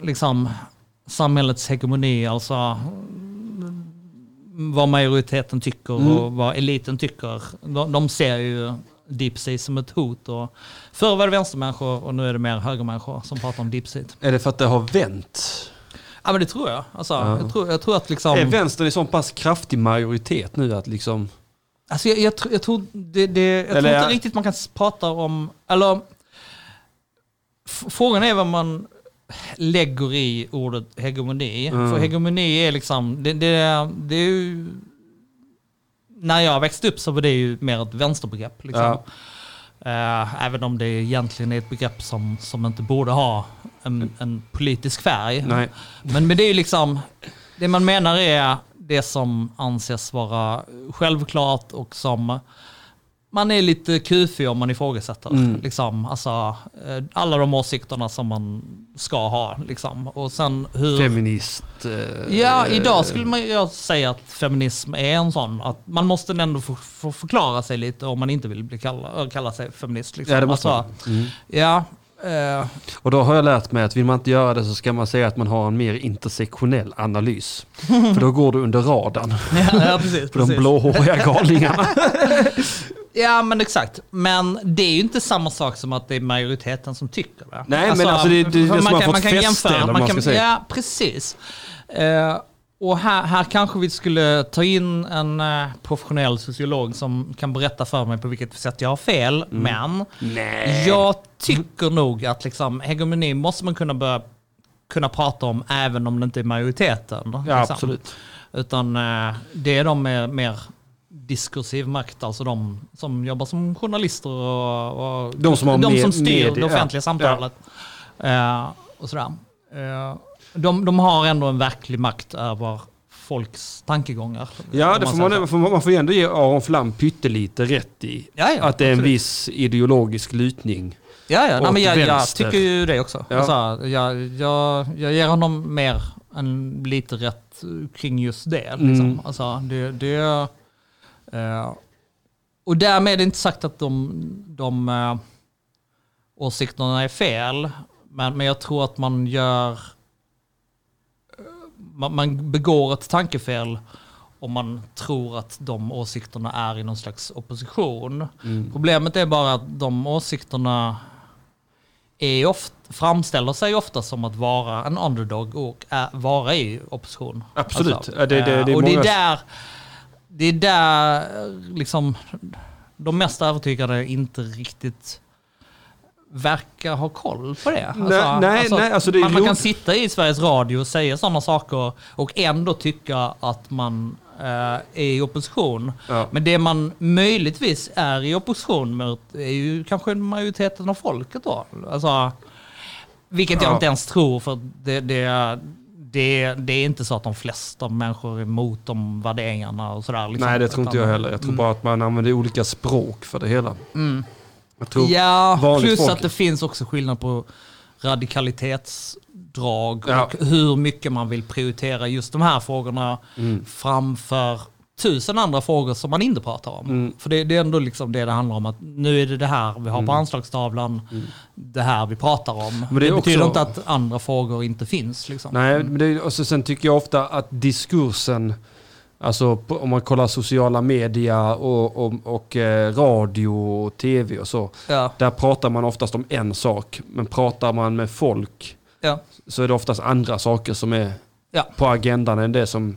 liksom, samhällets hegemoni, alltså mm, vad majoriteten tycker Mm. och vad eliten tycker. De, de ser ju deep state som ett hot. Och förr var det vänstermänniskor och nu är det mer högermänniskor som pratar om deep state. Är det för att det har vänt? Ja men det tror jag. Alltså, Ja. jag, tror, jag tror att liksom... Är vänstern i så pass kraftig majoritet nu att liksom... Alltså jag, jag, tror- jag tror, det, det, jag tror Eller- inte riktigt man kan prata om... Eller, frågan är vad man lägger i ordet hegemoni. Mm. För hegemoni är liksom... Det, det, det är ju, när jag växte upp så var det ju mer ett vänsterbegrepp. Liksom. Ja. Eh, även om det egentligen är ett begrepp som, som inte borde ha en, en politisk färg. Nej. Men, men det är ju liksom, det man menar är det som anses vara självklart och som man är lite kufig om man ifrågasätter. Mm. Liksom, alltså, eh, alla de åsikterna som man ska ha. Liksom. Och sen hur... Feminist... eh, Ja, idag skulle man ju säga att feminism är en sån. Att man måste ändå få, få förklara sig lite om man inte vill bli kalla, kalla sig feminist. Liksom. Ja, det måste alltså, man. Mm. Ja, eh, Och då har jag lärt mig att vill man inte göra det så ska man säga att man har en mer intersektionell analys. För då går du under radarn ja, ja, precis. för de precis. blåhåriga galningarna. Ja, men exakt. Men det är ju inte samma sak som att det är majoriteten som tycker det. Nej, men alltså det- det är det för som har kan- fått kan fäste, eller vad man ska säga. Ja, precis. Eh, och här, här kanske vi skulle ta in en eh, professionell sociolog som kan berätta för mig på vilket sätt jag har fel. Mm. Men Nej. jag tycker nog att liksom, hegemoni måste man kunna börja kunna prata om även om det inte är majoriteten. Ja, liksom. absolut. Utan eh, det är de med mer diskursiv makt, alltså de som jobbar som journalister och, och De som de med- som styr media, det offentliga ja. samtalet. Eh, och sådär. Eh, de, de har ändå en verklig makt över folks tankegångar. Ja, det får man, så. får man, man får ändå ge Aron Flam pyttelite rätt i. Ja, ja, att det är en absolut. viss ideologisk lutning. Ja, ja. Nej, men jag, jag tycker ju det också. Ja. Alltså, jag, jag, jag ger honom mer än lite rätt kring just det. Liksom. Mm. Alltså, det, det eh, och därmed är det inte sagt att de, de eh, åsikterna är fel. Men, men jag tror att man gör... Man, man begår ett tankefel om man tror att de åsikterna är i någon slags opposition. Mm. Problemet är bara att de åsikterna är ofta, framställer sig ofta som att vara en underdog och är, vara i opposition. Absolut. Ja, det- det- det är och det är många- där, det är där liksom, de mest övertygade inte riktigt verkar ha koll på det. Nej, nej, nej, alltså det man, man kan sitta i Sveriges Radio och säga sådana saker och ändå tycka att man eh, är i opposition. Ja. Men det man möjligtvis är i opposition mot är ju kanske majoriteten av folket då. Alltså, vilket jag Ja. inte ens tror, för det, det, det, det är inte så att de flesta människor är emot de värderingarna och sådär. Liksom. Nej, det tror inte jag heller. Jag tror Mm. bara att man använder olika språk för det hela. Mm. Ja, plus folk- att det finns också skillnad på radikalitetsdrag Ja. och hur mycket man vill prioritera just de här frågorna Mm. framför tusen andra frågor som man inte pratar om. Mm. För det, det är ändå liksom det det handlar om, att nu är det det här vi har på anslagstavlan, det här vi pratar om. Mm. Men det det är betyder också- inte att andra frågor inte finns. Liksom. Nej, men det, och så, sen tycker jag ofta att diskursen, alltså på, om man kollar sociala media och, och, och eh, radio och tv och så, Ja, där pratar man oftast om en sak. Men pratar man med folk ja, så är det oftast andra saker som är Ja. på agendan än det som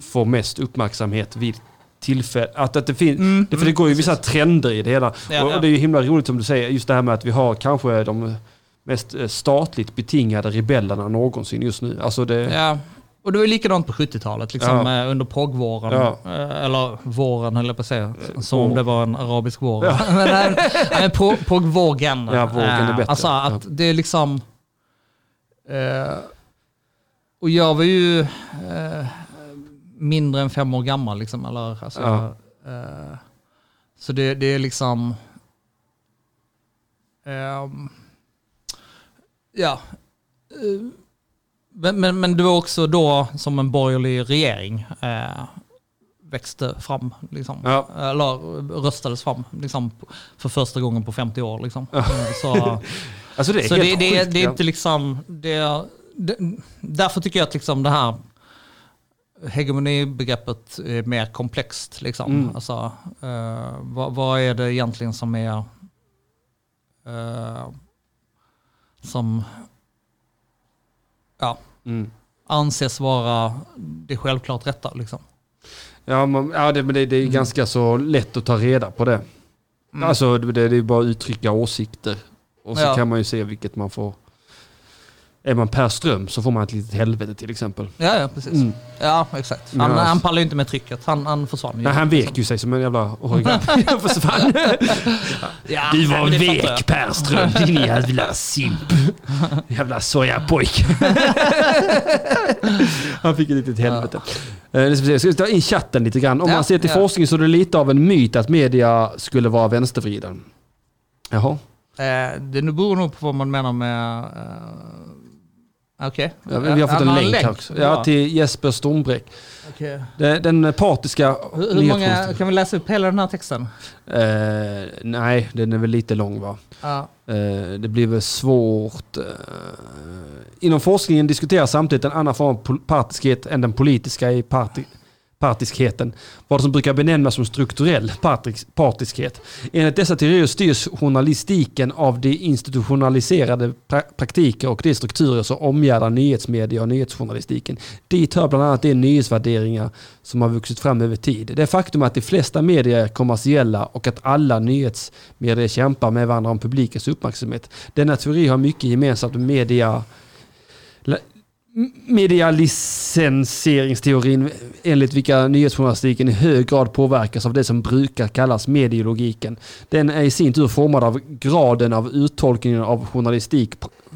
får mest uppmärksamhet vid tillfälle. Att, att det, fin- Mm, det, för det mm, går ju vissa precis. trender i det hela. Ja, och, och det är ju himla roligt som du säger, just det här med att vi har kanske de mest eh, statligt betingade rebellerna någonsin just nu. Alltså det, ja. Och det var likadant på 70-talet, liksom, Ja. eh, under proggvåren. Ja. Eh, Eller våren höll jag på att säga, som vår. om det var en arabisk vår. men, nej, pro- proggvågen. Ja, vågen är Eh, bättre. Alltså att det är liksom... Eh, och jag var ju eh, mindre än fem år gammal, liksom, eller, alltså, Ja. eh, så det, det är liksom... ehm, ja. Men, men, men det var också då som en borgerlig regering eh, växte fram, liksom. Ja. eller röstades fram liksom, för första gången på 50 år. Liksom. Eh, Så, alltså det är så det, det, sjukt, det är ja. inte liksom... Det, det, därför tycker jag att liksom det här hegemonibegreppet är mer komplext. Liksom. Mm. Alltså, eh, vad, vad är det egentligen som är... eh, som ja, Mm. anses vara det självklart rätta. Liksom. Ja, man, ja det, men det, det är ganska så lätt att ta reda på det. Mm. Alltså det, det är bara att uttrycka åsikter. Och så Ja. kan man ju se vilket man får. Är man Per Ström så får man ett litet helvete till exempel. Ja, ja, precis. Mm. Ja, exakt. Han, alltså- han pallar ju inte med trycket. Han, han försvann ju. Nej, han vek ju sig som en jävla origami. Jag försvann. Ja, Du var jag. vek Per Ström, din jävla simp. Jävla sojapojk. Han fick ett litet helvete. Eh, det ska vi se. Ska ta in chatten lite grann? Om Ja, man ser till ja. forskning så är det lite av en myt att media skulle vara vänstervriden. Jaha. Eh, det beror nog på vad man menar med... Eh, Okej. Ja, vi har fått en Ja, länk här också. Ja, till Jesper Stormbräck. Okej. Det- Den partiska Hur, hur många, kan vi läsa upp hela den här texten? Eh, nej, den är väl lite lång va? Ja. Eh, det blir väl svårt. Eh, inom forskningen diskuteras samtidigt en annan form av partiskhet än den politiska i parti partiskheten. Vad som brukar benämnas som strukturell partiskhet. Enligt dessa teorier styrs journalistiken av de institutionaliserade pra praktiker och de strukturer som omgärdar nyhetsmedia och nyhetsjournalistiken. Dit hör bland annat de nyhetsvärderingar som har vuxit fram över tid. Det faktum att de flesta medier är kommersiella och att alla nyhetsmedier kämpar med varandra om publikens uppmärksamhet. Denna teori har mycket gemensamt med media medialicenseringsteorin enligt vilka nyhetsjournalistiken i hög grad påverkas av det som brukar kallas medielogiken. Den är i sin tur formad av graden av uttolkningen av journalistik,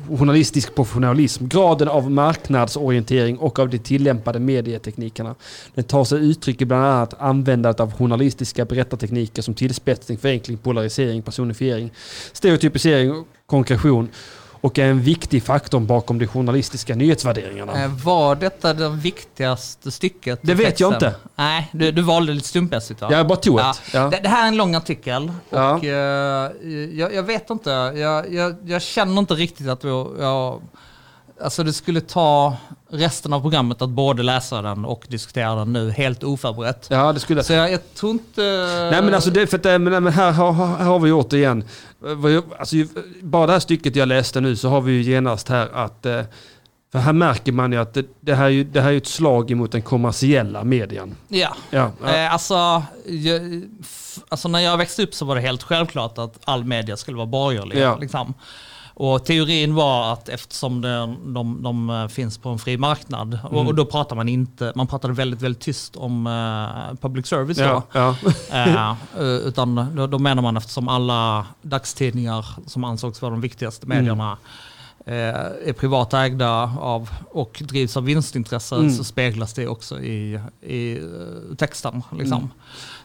journalistisk professionalism, graden av marknadsorientering och av de tillämpade medieteknikerna. Den tar sig uttryck i bland annat användandet av journalistiska berättartekniker som tillspetsning, förenkling, polarisering, personifiering, stereotypisering och konkretion och är en viktig faktor bakom de journalistiska nyhetsvärderingarna. Eh, Var detta det viktigaste stycket? Det vet jag texten? inte. Nej, du, du valde lite slumpmässigt va? Jag bara tog Ja. ett. Ja. Det, det här är en lång artikel Ja. och eh, jag, jag vet inte, jag, jag, jag känner inte riktigt att jag, alltså det skulle ta resten av programmet att både läsa den och diskutera den nu helt oförberett. ja, det skulle... Så jag, jag tror inte... Nej men alltså det, för att, eh, men, men här, har- här har vi gjort det igen. Eh, Alltså, bara det här stycket jag läste nu så har vi ju genast här att eh, för här märker man ju att det, det, här, är ju, det här är ett slag emot den kommersiella medien. Ja. Ja, ja. Alltså, jag, alltså när jag växte upp så var det helt självklart att all media skulle vara borgerlig. Ja. Liksom. Och teorin var att eftersom det, de, de eh, finns på en fri marknad, och, Mm. och då pratar man inte, man pratade väldigt, väldigt tyst om eh, public service då. Ja, ja. Eh, eh, utan då, då menar man eftersom alla dagstidningar som ansågs vara de viktigaste medierna eh, är privatägda av och drivs av vinstintresse Mm. så speglas det också i, i eh, texten. Liksom. Mm.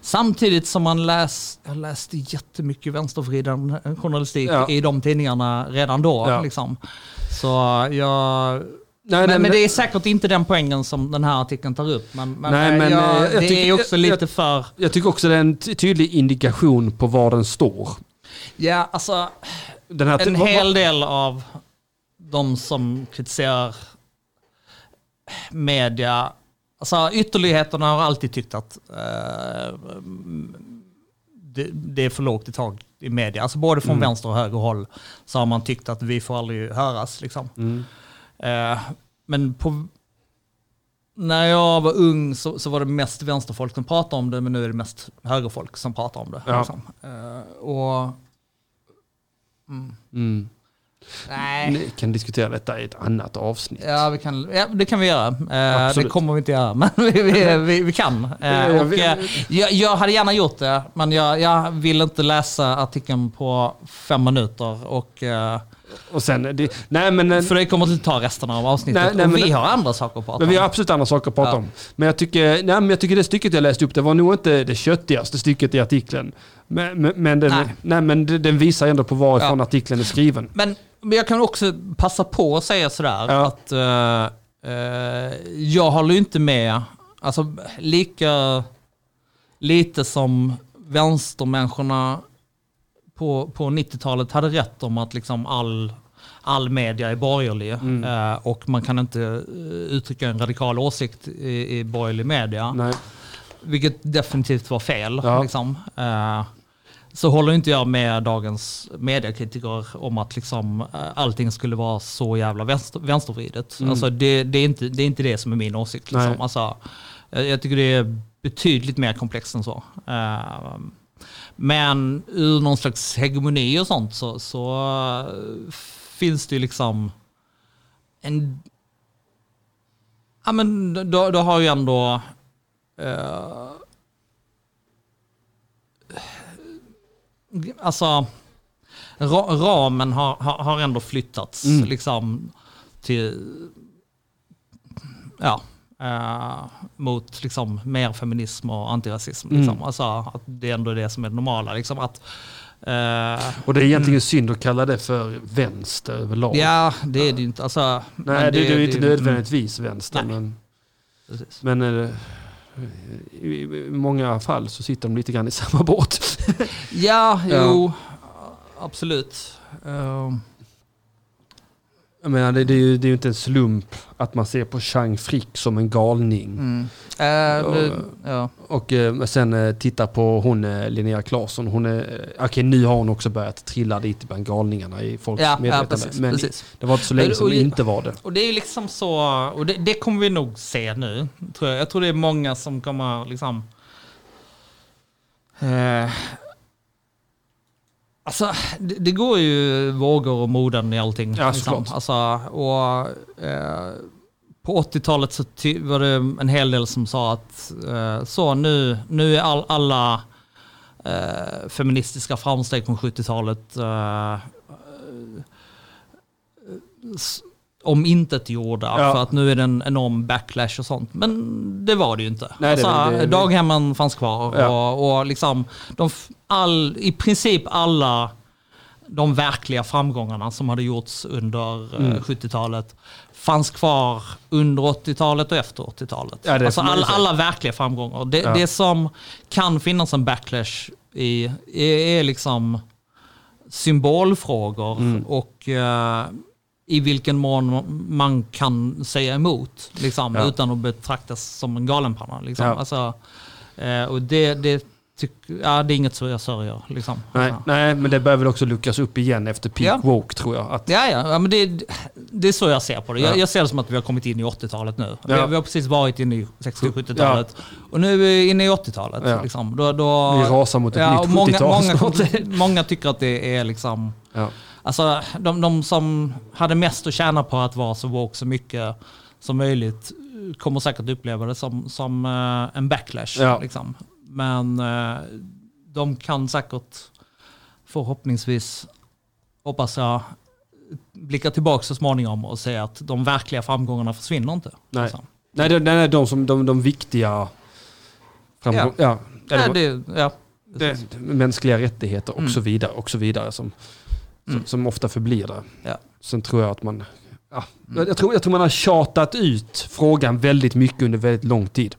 Samtidigt som man läs, jag läste jättemycket vänstervriden journalistik Ja. i de tidningarna redan då. Ja. Liksom. Så jag... Nej, men, men det är säkert inte den poängen som den här artikeln tar upp. Men, men, Nej, eh, men, jag, eh, jag det tycker- är också jag- lite för... Jag tycker också det är en ty- tydlig indikation på var den står. Ja, alltså Den här en hel del av de som kritiserar media, alltså ytterligheterna har alltid tyckt att eh, det, det är för lågt i tag i media. Alltså både från Mm. vänster och höger håll så har man tyckt att vi får aldrig höras. Liksom. Mm. Eh, men på, när jag var ung så, så var det mest vänsterfolk som pratade om det, men nu är det mest högerfolk som pratar om det. Ja. Liksom. Eh, och, mm. Nej. Ni kan diskutera detta i ett annat avsnitt. Ja, vi kan, ja, det kan vi göra. Eh, det kommer vi inte göra, men vi, vi, vi, vi kan. Eh, och, eh, jag, jag hade gärna gjort det, men jag, jag vill inte läsa artikeln på fem minuter. Och, eh, Och sen, det, nej men, eh, för det kommer inte ta resten av avsnittet. Nej, nej, men vi har andra saker att prata men vi har om. absolut andra saker att prata Ja. om. Men jag, tycker, nej, men jag tycker det stycket jag läste upp, det var nog inte det köttigaste stycket i artikeln. Men, men, men, den, Nej. men den visar ändå på varifrån Ja. artikeln är skriven. Men, men jag kan också passa på att säga sådär Ja. att eh, eh, jag håller ju inte med, alltså lika lite som vänstermänniskorna på, på 90-talet hade rätt om att liksom all, all media är borgerlig Mm. eh, och man kan inte uttrycka en radikal åsikt i, i borgerlig media. Nej. Vilket definitivt var fel. Ja. Liksom. Så håller inte jag med dagens mediekritiker om att liksom, eh, allting skulle vara så jävla vänster, vänstervridet. Mm. Alltså, det, det, är inte, det är inte det som är min åsikt. Liksom. Alltså, jag tycker det är betydligt mer komplext än så. Eh, men ur någon slags hegemoni och sånt så, så eh, finns det ju liksom en... Ja men då, då har ju ändå... eh, alltså, ra, ramen har, har, har ändå flyttats Mm. liksom till... Ja. eh, mot liksom mer feminism och antirasism. Liksom. Mm. Alltså, att det är ändå det som är det normala. Liksom. Att, eh, Och det är egentligen synd att kalla det för vänster överlag. ja, det är det ju inte. Alltså, Nej, det, det är ju inte mm, nödvändigtvis vänster. Nej. Men, precis. men eh, i, många fall så sitter de lite grann i samma båt. Ja, jo, absolut. Eh, Jag menar, det, det, är ju, det är ju inte en slump att man ser på Chang Frick som en galning. mm. Eh, det, ja. Och eh, sen eh, titta på hon eh, Linnea Claesson. Hon är, eh, okej nu har hon också börjat trilla dit bland galningarna i folks Ja, ja, medvetande. precis, men precis. det var inte så länge Och- som och- det inte var det. Och det är ju liksom så, och det, det kommer vi nog se nu. Tror jag. jag tror det är många som kommer liksom... Eh, alltså, det, det går ju vågor och moden i allting. Ja, liksom. alltså, och, eh, på 80-talet så var det en hel del som sa att eh, så nu, nu är all, alla eh, feministiska framsteg från 70-talet eh, s- om inte gjorda Ja. för att nu är det en enorm backlash och sånt. Men det var det ju inte. Nej, det- alltså, det- daghemmen fanns kvar Ja. och, och liksom de, all, i princip alla de verkliga framgångarna som hade gjorts under eh, Mm. 70-talet fanns kvar under 80-talet och efter 80-talet. Ja, det alltså all, alla verkliga framgångar. Det, Ja. det som kan finnas en backlash i är, är liksom symbolfrågor Mm. och eh, i vilken mån man kan säga emot liksom, Ja. utan att betraktas som en galenpanna. Liksom. Ja. Alltså, eh, och det, det, tyck, ja, det är inget som jag sörjer. Liksom. Nej, Ja. nej, men det börjar väl också luckras upp igen efter peak Ja. woke tror jag. Att, Ja, ja, ja men det, det är så jag ser på det. Jag, Ja. jag ser det som att vi har kommit in i 80-talet nu. Vi, vi har precis varit inne i 60-70-talet. Och nu är vi inne i 80-talet. Ja. Liksom. Då, då, vi rasar mot ett nytt många, 70-tal många, snart. många tycker att det är liksom... Ja. Alltså de, de som hade mest att tjäna på att vara så woke så mycket som möjligt eh, kommer säkert uppleva det som, som eh, en backlash. Ja. Liksom. Men eh, de kan säkert förhoppningsvis, hoppas jag, blicka tillbaka så småningom och se att de verkliga framgångarna försvinner inte. Nej. Liksom. Nej, det, nej, de, som, de, de viktiga framgång, ja. Nej, det, det, ja. det, mänskliga rättigheter och Mm. så vidare. Och så vidare som, Mm. som, som ofta förblir där. Ja. Sen tror jag att man... Ja, Mm. jag, tror, jag tror man har tjatat ut frågan väldigt mycket under väldigt lång tid.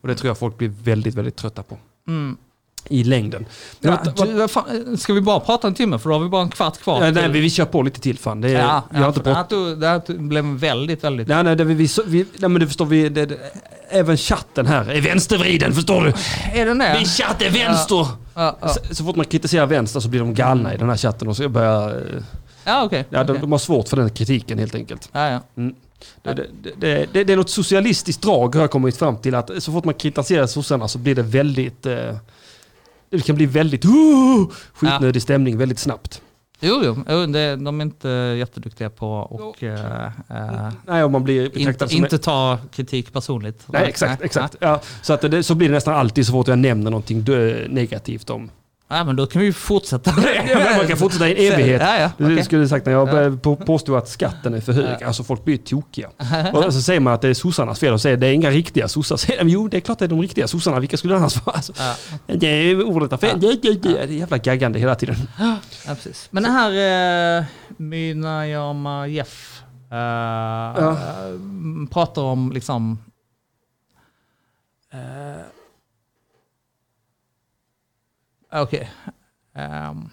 Och det tror jag folk blir väldigt, väldigt trötta på. Mm. I längden. Ja, du, fan, ska vi bara prata en timme? För då har vi bara en kvart kvar. Ja, nej, vi, vi kör på lite till fan. Det är, ja, har ja, inte det, här tog, det här tog- blev väldigt, väldigt... Nej, nej, det, vi, vi, nej, men det förstår vi. Det, det, även chatten här är vänstervriden, förstår du? Är den det? Min chatt är vänster! Ja, ja. Så, så fort man kritiserar vänster så blir de galna i den här chatten och så börjar... eh, ja okej. Ja, de, okej. de har svårt för den kritiken helt enkelt. ja, ja. Det, det, det, det, det är något socialistiskt drag har jag kommit fram till att så fort man kritiserar sossarna så blir det väldigt... Eh, det kan bli väldigt uh, skitnödig stämning väldigt snabbt. Jo, jo. det, de är inte jätteduktiga på och eh, Nej, om man blir inte, som... inte ta kritik personligt. Nej, exakt, exakt. Ja, så, att det, så blir det nästan alltid så fort jag nämner någonting negativt om... Ja, men då kan vi ju fortsätta. Ja, men man kan fortsätta i en evighet. Ja, ja, Du okej. skulle sagt när jag påstod att skatten är för hög. Alltså folk blir tokiga. Och så säger man att det är sossarnas fel och säger det är inga riktiga sossar. Säger de, jo det är klart det är de riktiga sossarna. Vilka skulle det annars vara? Alltså, Ja, det är ordet har fel. Det, det, det, det är jävla gaggande hela tiden. ja, precis. Men den här eh, Mynayama Jeff eh, pratar om liksom eh, Okej. Ehm,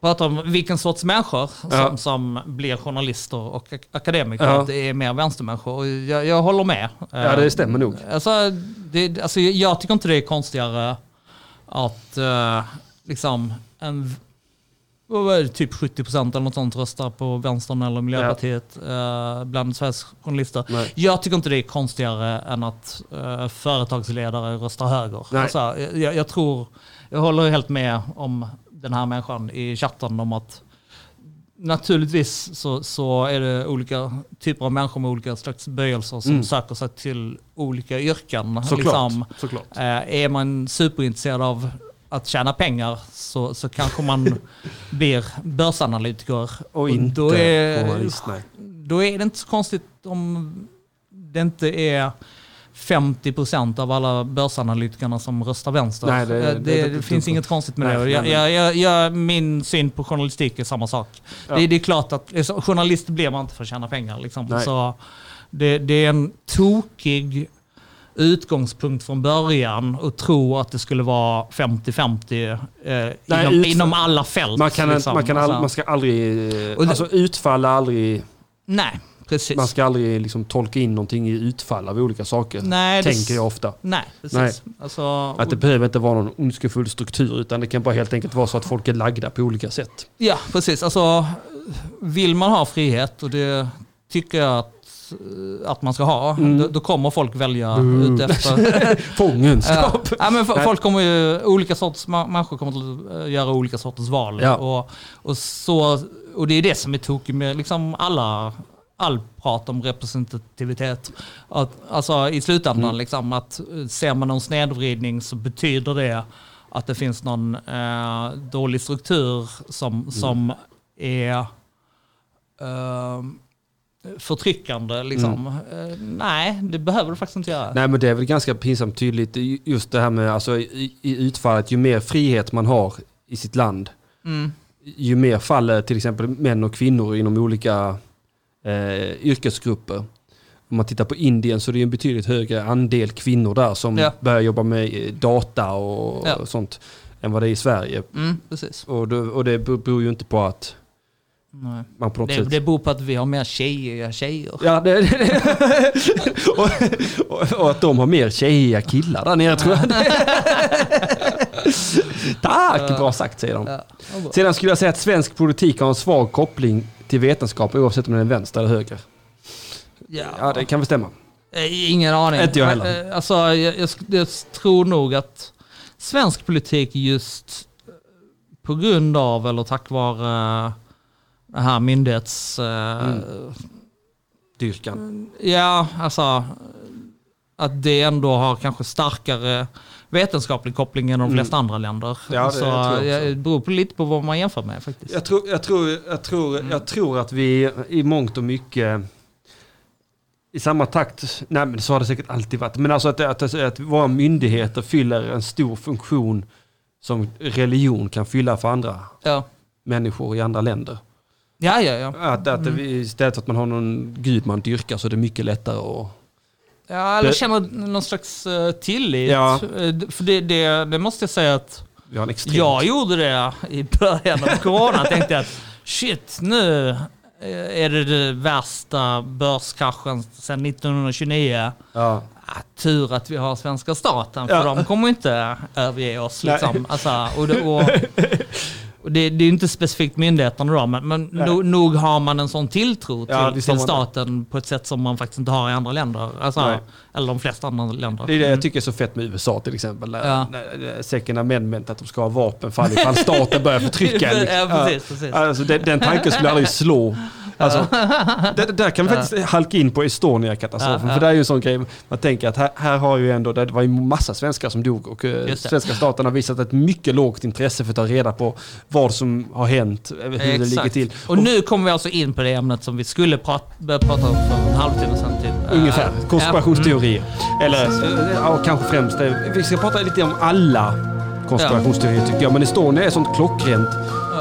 pratar om vilken sorts människor som, Ja. som blir journalister och ak- akademiker. Ja. Det är mer vänstermänniskor. Jag, jag håller med. Ja det stämmer nog. Alltså, det, alltså, jag tycker inte det är konstigare att eh, liksom en typ 70% eller något sånt röstar på vänstern eller Miljöpartiet eh, bland Sveriges journalister. Nej. Jag tycker inte det är konstigare än att eh, företagsledare röstar höger. Alltså, jag, jag tror, jag håller helt med om den här människan i chatten om att naturligtvis så, så är det olika typer av människor med olika slags böjelser som Mm. söker sig till olika yrken. Såklart. Liksom, Såklart. eh, är man superintresserad av att tjäna pengar så, så kanske man blir börsanalytiker. Och inte då är, journalist. Nej. då är det inte så konstigt om det inte är 50% av alla börsanalytikerna som röstar vänster. Nej, det- Eh, det- det, det- finns inget konstigt med Nej, det. Jag, jag, jag, min syn på journalistik är samma sak. Ja. Det, är klart att liksom, journalist blir man inte för att tjäna pengar. Liksom. Så det, är en tokig utgångspunkt från början att tro att det skulle vara 50-50 eh, inom, utfall- inom alla fält. Man, kan, liksom. man, kan all, Alltså, man ska aldrig... Och Alltså utfall aldrig... Nej, precis. Man ska aldrig liksom tolka in någonting i utfall av olika saker. Nej, tänker jag ofta. Nej, precis. Nej. Alltså, Att det behöver inte vara någon ondskefull struktur utan det kan bara helt enkelt vara så att folk är lagda på olika sätt. Ja, precis. Alltså, vill man ha frihet, och det tycker jag att, att man ska ha, Mm. då, då kommer folk välja Mm. ut efter... Fångenskap! Ja, men folk kommer ju, olika sorts människor kommer att eh, göra olika sorters val. Ja. Och, och, så, och det är det som är tokigt med liksom alla, all prat om representativitet. Att, alltså i slutändan, Mm. liksom, att eh, ser man någon snedvridning så betyder det att det finns någon eh, dålig struktur som, Mm. som är eh, förtryckande. Liksom. Eh, nej, det behöver det faktiskt inte göra. Nej men det är väl ganska pinsamt tydligt just det här med alltså, i, i utfallet, ju mer frihet man har i sitt land, Mm. ju mer faller till exempel män och kvinnor inom olika eh, yrkesgrupper. Om man tittar på Indien så är det en betydligt högre andel kvinnor där som Ja. börjar jobba med eh, data och, Ja. och sånt än vad det är i Sverige. Mm. Och det, och det beror ju inte på att Nej. man på något Det, sätt... det beror på att vi har mer tjejiga tjejer. Ja, det, det, och, och, och att de har mer tjejiga killar där nere tror jag. Tack, bra sagt säger de. Sedan skulle jag säga att svensk politik har en svag koppling till vetenskap oavsett om den är vänster eller höger. Ja. Ja, det kan väl stämma. Eh, Ingen aning. Inte jag heller. Eh, Alltså, jag, jag, jag tror nog att svensk politik just eh, på grund av eller tack vare det här myndighets... eh, Mm. Dyrkan. Ja, alltså att det ändå har kanske starkare vetenskaplig koppling än de Mm. flesta andra länder. Ja, det så också. ja, det beror på lite på vad man jämför med faktiskt. Jag tror, jag, tror, jag, tror, Mm. jag tror att vi i mångt och mycket i samma takt, nej men så har det säkert alltid varit, men alltså att, att, att våra myndigheter fyller en stor funktion som religion kan fylla för andra Ja, människor i andra länder. ja, ja. ja. Att, att Mm. vi, istället för att man har någon gud man dyrkar så är det mycket lättare att... ja eller Det- känna någon slags eh, tillit. Ja. Eh, För det, det, det måste jag säga att extremt... jag gjorde det i början av corona. tänkte att shit, nu eh, är det den värsta börskraschen sedan 1929. Ja. Ah, tur att vi har svenska staten, för Ja. de kommer inte överge oss. Liksom. Alltså, och, och det, det är inte specifikt myndigheterna då, men, men Nej. nog, har man en sån tilltro till, Ja, till staten på ett sätt som man faktiskt inte har i andra länder. Alltså, Nej. eller de flesta andra länder. Det är det Mm. jag tycker är så fett med USA till exempel. Ja. Second amendment, att de ska ha vapen fall ifall staten börjar förtrycka. en, liksom. ja, precis, precis. Alltså, den, den tanken skulle aldrig slå. Alltså, det, där kan vi faktiskt halka in på Estonia-katastrofen. För det är ju en sån grej, man tänker att här, här har ju ändå, det var ju massa svenskar som dog och eh, svenska staten har visat ett mycket lågt intresse för att ta reda på vad som har hänt, hur det ligger Exakt. till. Och nu kommer vi alltså in på det ämnet som vi skulle prata, börja prata om för en halvtimme sedan. Typ. Ungefär, Eh, konspirationsteorier. Eller eh, ja, kanske främst, eh, vi ska prata lite om alla konspirationsteorier tycker jag. Men Estonia är sånt klockrent.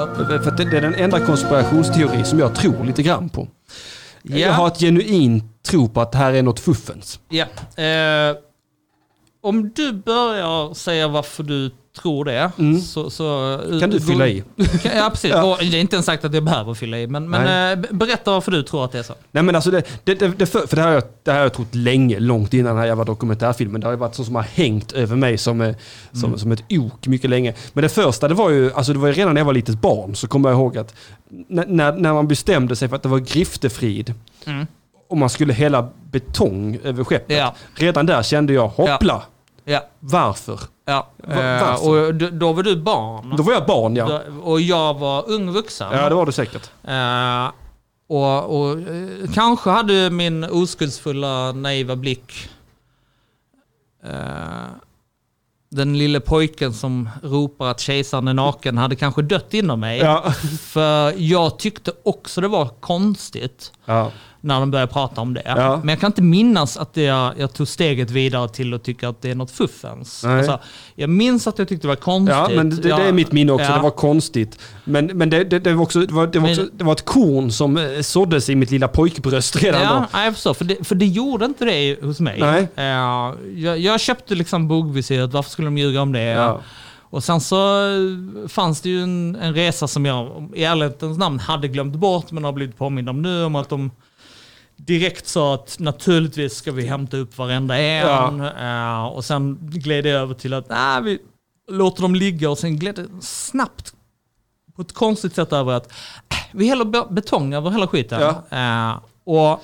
För det är den enda konspirationsteori som jag tror lite grann på. Ja. Jag har ett genuint tro på att det här är något fuffens. Ja. Eh, om du börjar säga varför du tror det, Mm. så, så... Kan du fylla i? Kan- Ja, precis. Ja. Det är inte ens sagt att jag behöver fylla i, men, men eh, berätta varför du tror att det är så. Nej men alltså det, det, det, för, för det här, har jag, det här har jag trott länge, långt innan den här jävla dokumentärfilmen. Det har ju varit så som har hängt över mig som, eh, som, Mm. som ett ok mycket länge. Men det första det var ju, alltså det var ju redan när jag var litet barn så kommer jag ihåg att när, när, när man bestämde sig för att det var griftefrid Mm. och man skulle hälla betong över skeppet. Ja. Redan där kände jag, hoppla, Ja. varför? Ja. Eh, och då, då var du barn. Då var jag barn ja. Då- Och jag var ung vuxen. Ja det var du säkert. Eh, och och eh, kanske hade min oskuldsfulla, naiva blick eh, den lille pojken som ropar att kejsaren är naken hade kanske dött inom mig. Ja. För jag tyckte också det var konstigt Ja. När de började prata om det. Ja. Men jag kan inte minnas att jag, jag tog steget vidare till att tycka att det är något fuffens. Alltså, jag minns att jag tyckte det var konstigt. Ja, men det, det är mitt minne också. ja. Det var konstigt. Men, men det, det, det, var också, det, var, det, var också, det var ett korn som eh, såddes i mitt lilla pojkbröst redan Ja, då. nej, jag förstår. För det, för det gjorde inte det hos mig. Nej. Eh, jag, jag köpte liksom bogvisiret, varför skulle de ljuga om det? Ja. Och sen så eh, fanns det ju en, en resa som jag i ärlighetens namn hade glömt bort men har blivit påmind om nu. Om att de direkt sa att naturligtvis ska vi hämta upp varenda en. Eh, och sen gled det över till att nej, vi låter dem ligga och sen gled det snabbt på ett konstigt sätt över att äh, vi häller be- betong över hela skiten. Eh, och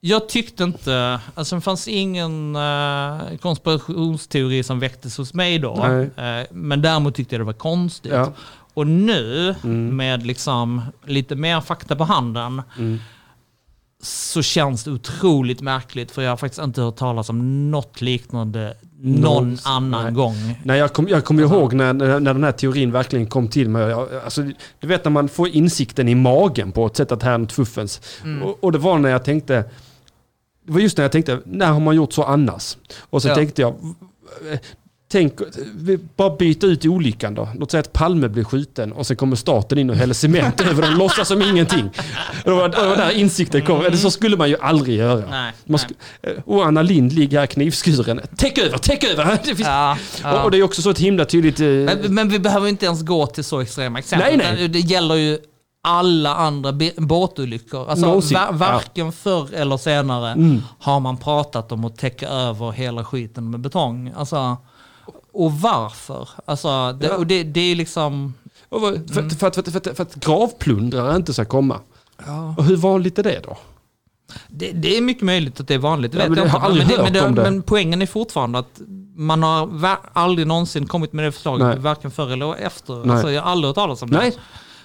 jag tyckte inte, alltså det fanns ingen eh, konspirationsteori som väcktes hos mig då. Eh, men däremot tyckte jag det var konstigt. Ja. Och nu, Mm. med liksom lite mer fakta på handen, Mm. Så känns det otroligt märkligt för jag har faktiskt inte hört talas om något liknande någon Någonsin, annan nej. gång. Nej, jag kommer jag kom Alltså- ihåg när, när den här teorin verkligen kom till mig. Jag, alltså, du vet när man får insikten i magen på ett sätt att här är något fuffens. Mm. Och, och det var när jag tänkte, det var just när jag tänkte, när har man gjort så annars? Och så Ja. tänkte jag, tänk, vi bara byta ut olyckan då. Låt säga att Palme blir skjuten och sen kommer staten in och häller cement över den, låtsas som ingenting. Och det var, det var där insikten kom. Eller så skulle man ju aldrig göra. Mm. Nej, Man nej. eh, och Anna Lind ligger här knivskuren. Täck över, täck över! Det finns, Ja, ja. och, och det är också så ett himla tydligt... eh, Men, men vi behöver inte ens gå till så extrema exempel. Nej, nej. Det gäller ju alla andra båtolyckor. Alltså, Någonsin. va- varken förr eller senare Mm. har man pratat om att täcka över hela skiten med betong. Alltså, och varför? Alltså, det, Ja. och det, det är liksom... vad- för, Mm. för, att- för, att- för, att- för att gravplundrare inte ska komma. Och hur vanligt är det då? Det, det är mycket möjligt att det är vanligt, det Ja, vet men jag inte. det, det, det. poängen är fortfarande att man har aldrig någonsin kommit med det förslaget, Nej. varken förr eller efter. Nej. Alltså, jag har aldrig hört talas om det. Nej.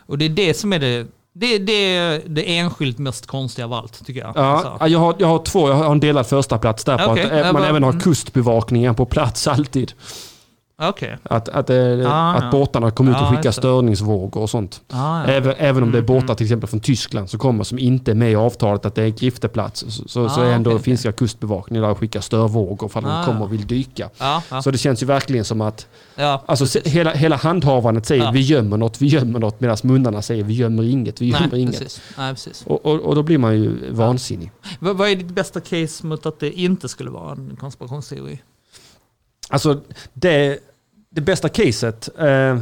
Och det är det som är det Det, det är det enskilt mest konstiga av allt, tycker jag. Alltså. Ja, jag har, jag har två, jag har en delad första plats där på Okej, att man bara- även har mm. kustbevakningen på plats alltid. Okej. Att, att, Ah, att båtarna kommer ut och skickar störningsvågor och sånt. Ah. Även, även om det är Mm, båtar till exempel från Tyskland som kommer som inte är med i avtalet att det är en grifteplats. Så, så, så Ah, är ändå okej. finska kustbevakningen där och skickar störvågor för att Ah, de kommer ja. och vill dyka. Så det känns ju verkligen som att alltså, hela, hela handhavandet säger vi gömmer något, vi gömmer något medan munnarna säger vi gömmer inget, vi gömmer Nej, inget. precis. Nej, precis. Och, och, och då blir man ju vansinnig. Vad, vad är ditt bästa case mot att det inte skulle vara en konspirationsteori? Alltså det, det bästa caset, eh,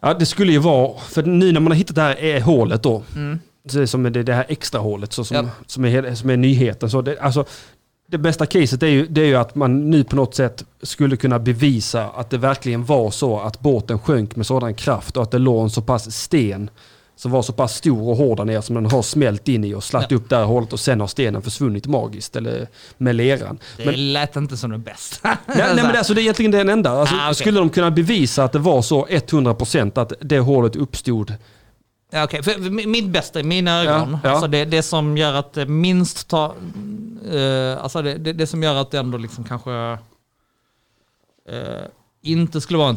ja, det skulle ju vara, för nu när man har hittat det här är hålet då, Mm. så det som det, det här extra hålet så som, Ja. som, är, som är nyheten. Så det, alltså, det bästa caset är ju, det är ju att man nu på något sätt skulle kunna bevisa att det verkligen var så att båten sjönk med sådan kraft och att det låg en så pass sten som var så pass stor och hård där nere som den har smält in i och slatt Ja. upp det här hålet och sen har stenen försvunnit magiskt eller med leran. Det Men- lät inte som det bästa. Nej, nej men det, alltså, det är egentligen den enda. Alltså, Ah, okej. Skulle de kunna bevisa att det var så 100% att det hålet uppstod? Ja, för för mitt bästa i mina ögon, Ja, ja. Alltså det, det som gör att det minst tar... eh, alltså det, det, det som gör att det ändå liksom kanske eh, inte skulle vara en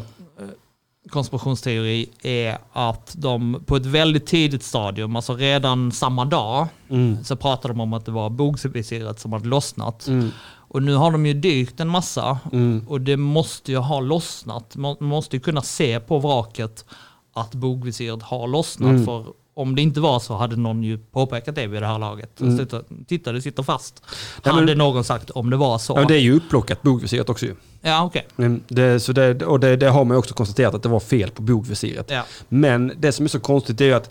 konspirationsteori är att de på ett väldigt tidigt stadium, alltså redan samma dag, Mm. så pratade de om att det var bogvisiret som hade lossnat. Mm. Och nu har de ju dykt en massa Mm. och det måste ju ha lossnat. Man måste ju kunna se på vraket att bogvisiret har lossnat. Mm. För om det inte var så hade någon ju påpekat det vid det här laget. Mm. Titta, titta, det sitter fast. Ja, men- hade någon sagt om det var så. Ja, det är ju upplockat bogvisiret också ju. Ja, okej. Mm, Det, så det, och det, det har man ju också konstaterat att det var fel på bogvisiret. Ja. Men det som är så konstigt är ju att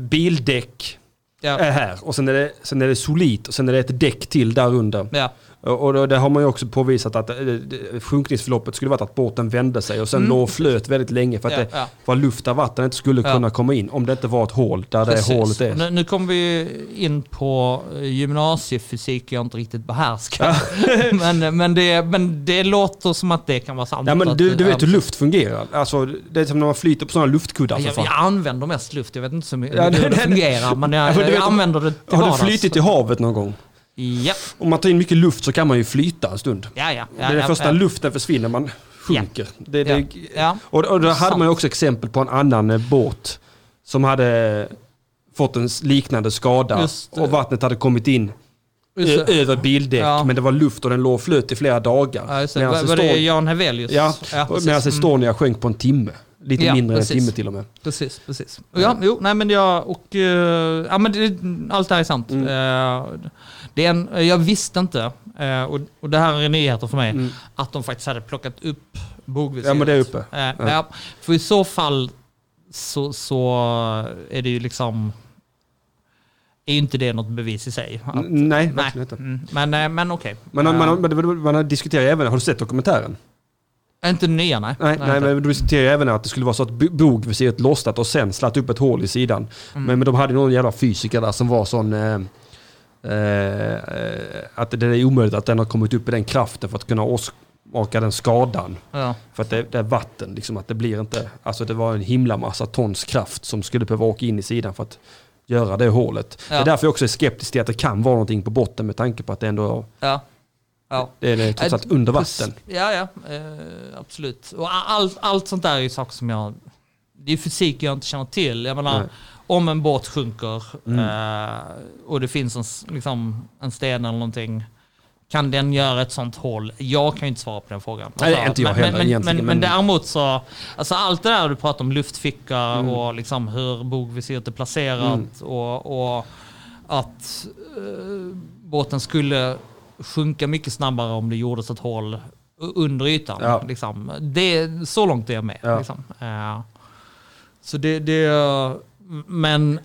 bildäck Ja. är här och sen är, det, sen är det solit och sen är det ett däck till där under. Ja. Och, det har man ju också påvisat att det, sjunkningsförloppet skulle varit att båten vände sig och sen Mm. låg och flöt väldigt länge för att Ja, det ja. var luft där vatten inte skulle Ja. kunna komma in om det inte var ett hål där Precis. det hålet är. Nu, nu kommer vi in på eh, gymnasiefysik jag inte riktigt behärskar. men, men, det, men det låter som att det kan vara sant. Ja men du, du vet ja, hur luft fungerar. Alltså, det är som när man flyter på sådana luftkuddar Jag, jag använder mest luft, jag vet inte så mycket hur det- fungerar, men jag, jag vet- använder det till Har du flytit i havet någon gång? Ja, Om man tar in mycket luft så kan man ju flyta en stund. ja, ja. det är det ja, första ja. luften försvinner, man sjunker. Det, det, Ja. Ja. Och, och då hade man ju också exempel på en annan eh, båt som hade fått en liknande skada och vattnet hade kommit in över bildäck Ja. men det var luft och den låg flöt i flera dagar. Ja, just det. Medan Var, var det Jan Hevelius? Ja, precis. medan Mm. Estonia sjönk på en timme. Lite Ja, mindre precis. än en timme till och med. Precis, precis. Ja, jo, nej men jag, och, eh, ja men det, allt det här är sant. Mm. Eh, det är en, jag visste inte, eh, och, och det här är nyheter för mig, Mm. att de faktiskt hade plockat upp bogvisiret. Ja men det är uppe. Eh, ja. För i så fall så, så är det ju liksom, är ju inte det något bevis i sig. Att, Nej, nej. verkligen inte. Mm, men, eh, men okej. Men man, Eh, man, man, man har diskuterat även, har du sett dokumentären? Inte den nya, nej. Nej, nej, men du diskuterar även att det skulle vara så att bo- bogvisiret lossnat och sen slatt upp ett hål i sidan. Mm. Men, men de hade någon jävla fysiker där som var sån... Eh, eh, att det är omöjligt att den har kommit upp i den kraften för att kunna orsaka den skadan. Ja. För att det, det är vatten, liksom att det blir inte... Alltså det var en himla massa tons kraft som skulle behöva åka in i sidan för att göra det hålet. Det Ja. är därför jag också är skeptisk till att det kan vara någonting på botten med tanke på att det ändå Ja. Ja. det är trots allt under vatten. Ja, ja, eh, absolut. Och allt, allt sånt där är ju saker som jag... Det är fysik jag inte känner till. Jag menar, Nej. Om en båt sjunker Mm. eh, och det finns en, liksom, en sten eller någonting. Kan den göra ett sånt hål? Jag kan ju inte svara på den frågan. Nej, inte jag men, heller men, egentligen, men, men- men däremot så, alltså allt det där du pratar om, luftficka Mm. och liksom hur bogvisiret är placerat och, och att eh, båten skulle sjunka mycket snabbare om det gjordes ett hål under ytan. Ja. Liksom. Det, så långt är jag med. Ja. Liksom. Eh, så det, det, men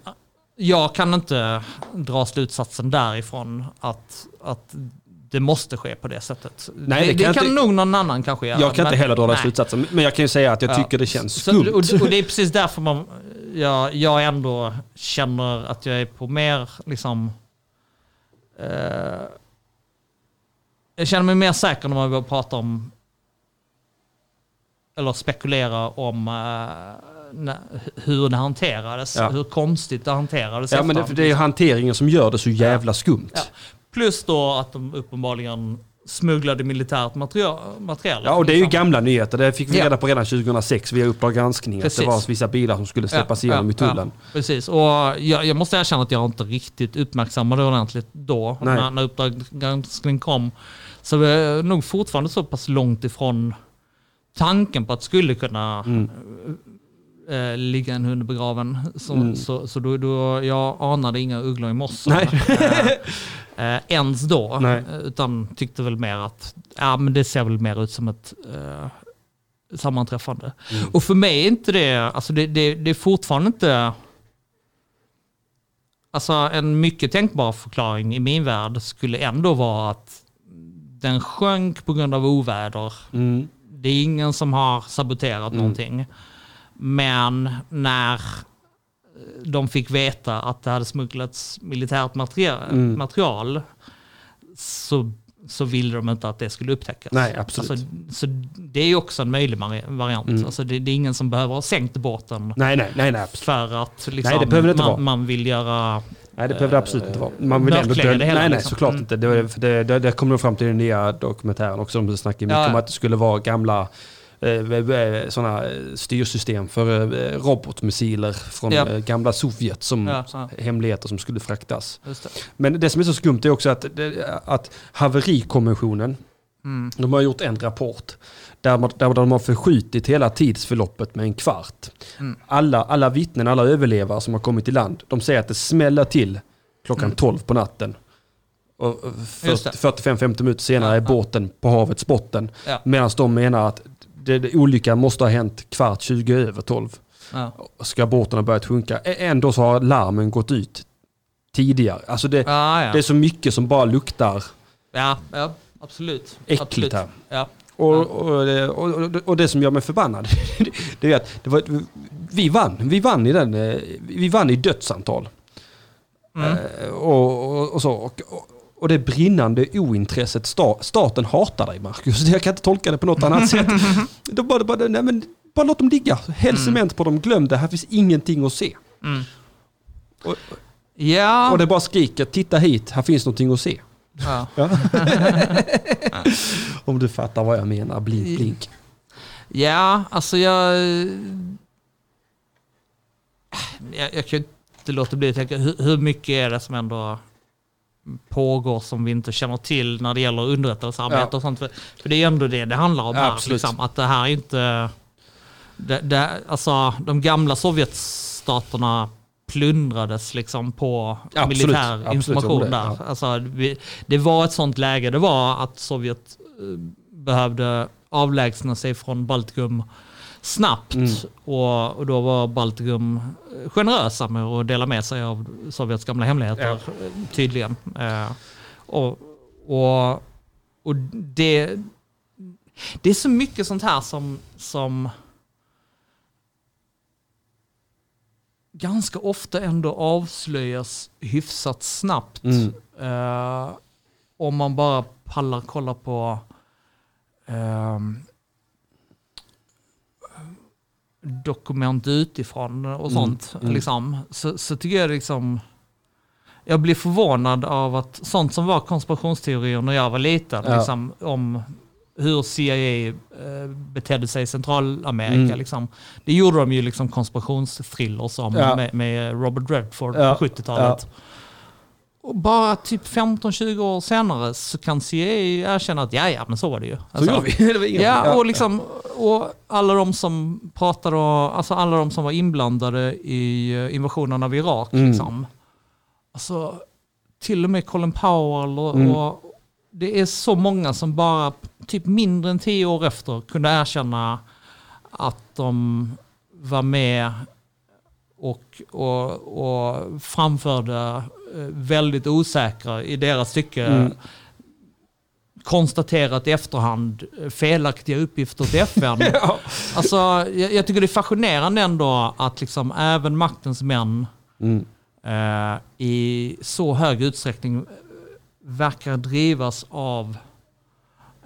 jag kan inte dra slutsatsen därifrån att, att det måste ske på det sättet. Nej, det, det kan det kan inte- nog någon annan kanske göra. Jag kan inte men- heller dra den slutsatsen, men jag kan ju säga att jag Ja. tycker det känns Så, skumt. och, och det är precis därför man, jag, jag ändå känner att jag är på mer liksom... Eh, jag känner mig mer säker när man börjar prata om eller spekulera om eh, hur det hanterades. Ja. Hur konstigt det hanterades. Ja, men det, det är hanteringen som gör det så jävla skumt. Ja. Plus då att de uppenbarligen smugglade militärt material. material Ja, och det är ju liksom. gamla nyheter. Det fick vi Ja. reda på redan 2006 via Uppdrag granskning. Att det Precis. var vissa bilar som skulle släppas igenom i tullen. Ja, precis, och jag, jag måste erkänna att jag inte riktigt uppmärksammade det ordentligt då, Nej. när, när Uppdrag granskning kom. Så vi är nog fortfarande så pass långt ifrån tanken på att det skulle kunna Mm. Eh, ligga en hund begraven. Så, Mm. så, så då, då, jag anade inga ugglor i mossen. Eh, eh, ens då. Nej. Utan tyckte väl mer att ja, men det ser väl mer ut som ett eh, sammanträffande. Mm. Och för mig är inte det, alltså det, det, det är fortfarande inte... Alltså en mycket tänkbar förklaring i min värld skulle ändå vara att den sjönk på grund av oväder. Mm. Det är ingen som har saboterat Mm. någonting. Men när de fick veta att det hade smugglats militärt material, Mm. material så, så ville de inte att det skulle upptäckas. Nej, absolut. Alltså, så det är ju också en möjlig vari- variant. Mm. Alltså, det, det är ingen som behöver ha sänkt båten Nej, nej, nej, nej, för att liksom, Nej, det inte man, vara. man vill göra... Nej, det behöver det absolut inte vara. Man vill ändå hela, Nej, nej, liksom. såklart Mm. inte. Det, det, det, det kommer nog fram till den nya dokumentären också. De snackar mycket Ja, om att det skulle vara gamla eh, sådana styrsystem för eh, robotmissiler från Ja. eh, gamla Sovjet som Ja, hemligheter som skulle fraktas. det. Men det som är så skumt är också att, att haverikommissionen, Mm. de har gjort en rapport där, man, där de har förskjutit hela tidsförloppet med en kvart. Mm. Alla, alla vittnen, alla överlevare som har kommit i land, de säger att det smäller till klockan Mm. 12 på natten. Och och Just det. 45-50 minuter senare Ja, är båten på havets botten. Ja. Medan de menar att det, det, olyckan måste ha hänt kvart 20 över 12. Ja. Ska båten ha börjat sjunka. Ändå så har larmen gått ut tidigare. Alltså det, Ja, ja. det är så mycket som bara luktar ja, ja, absolut. äckligt absolut. här. Ja. Och, och, det- och, och, och det som gör mig förbannad, det är att det var, vi vann. Vi vann i den, eh, vi vann i dödsantal. Mm. Eh, Och, och, och så. Och, och, det brinnande ointresset, sta, staten hatar dig Marcus. Jag kan inte tolka det på något annat sätt. Då bara, bara, nej, men, bara låt dem ligga. Häll Mm. cement på dem, glöm det. Här finns ingenting att se. Mm. Och- Ja. Och det bara skriker, titta hit, här finns någonting att se. ja. Om du fattar vad jag menar, blink blink. Ja, alltså jag... Jag, jag kan ju inte låta bli att tänka, hur, hur mycket är det som ändå pågår som vi inte känner till när det gäller underrättelsearbete Ja. och sånt. För, för det är ändå det det handlar om Ja, här. absolut. Liksom, att det här är inte... Det, det, alltså, de gamla Sovjetstaterna plundrades liksom på Absolut. militär Absolut, information det, där. ja. Alltså, vi, det var ett sånt läge, det var att Sovjet eh, behövde avlägsna sig från Baltikum snabbt. Mm. Och, och då var Baltikum eh, generösa med att dela med sig av Sovjets gamla hemligheter, Ja. tydligen. Eh, och, och, och det, det är så mycket sånt här som, som ganska ofta ändå avslöjas hyfsat snabbt. Mm. Eh, om man bara pallar kolla på ehm, dokument utifrån och Mm, sånt. mm. Liksom, så, så tycker jag liksom... Jag blir förvånad av att sånt som var konspirationsteorier när jag var liten, Ja. liksom, om hur CIA eh, betedde sig i Centralamerika. Mm. Liksom. Det gjorde de ju liksom konspirationsthrillers om Ja. med, med Robert Redford Ja. på 70-talet. Och bara typ 15-20 år senare så kan CIA erkänna att ja, ja, men så var det ju. Så Alltså, gör vi. Ja, och, liksom, och alla de som pratade, och, alltså alla de som var inblandade i eh, invasionen av Irak. Mm. Liksom. Alltså, till och med Colin Powell och, Mm. och det är så många som bara typ mindre än tio år efter kunde erkänna att de var med och, och, och framförde väldigt osäkra, i deras tycke, Mm. konstaterat i efterhand eh, felaktiga uppgifter till FN. Ja. Alltså, jag, jag tycker det är fascinerande ändå att liksom även maktens män Mm. eh, i så hög utsträckning eh, verkar drivas av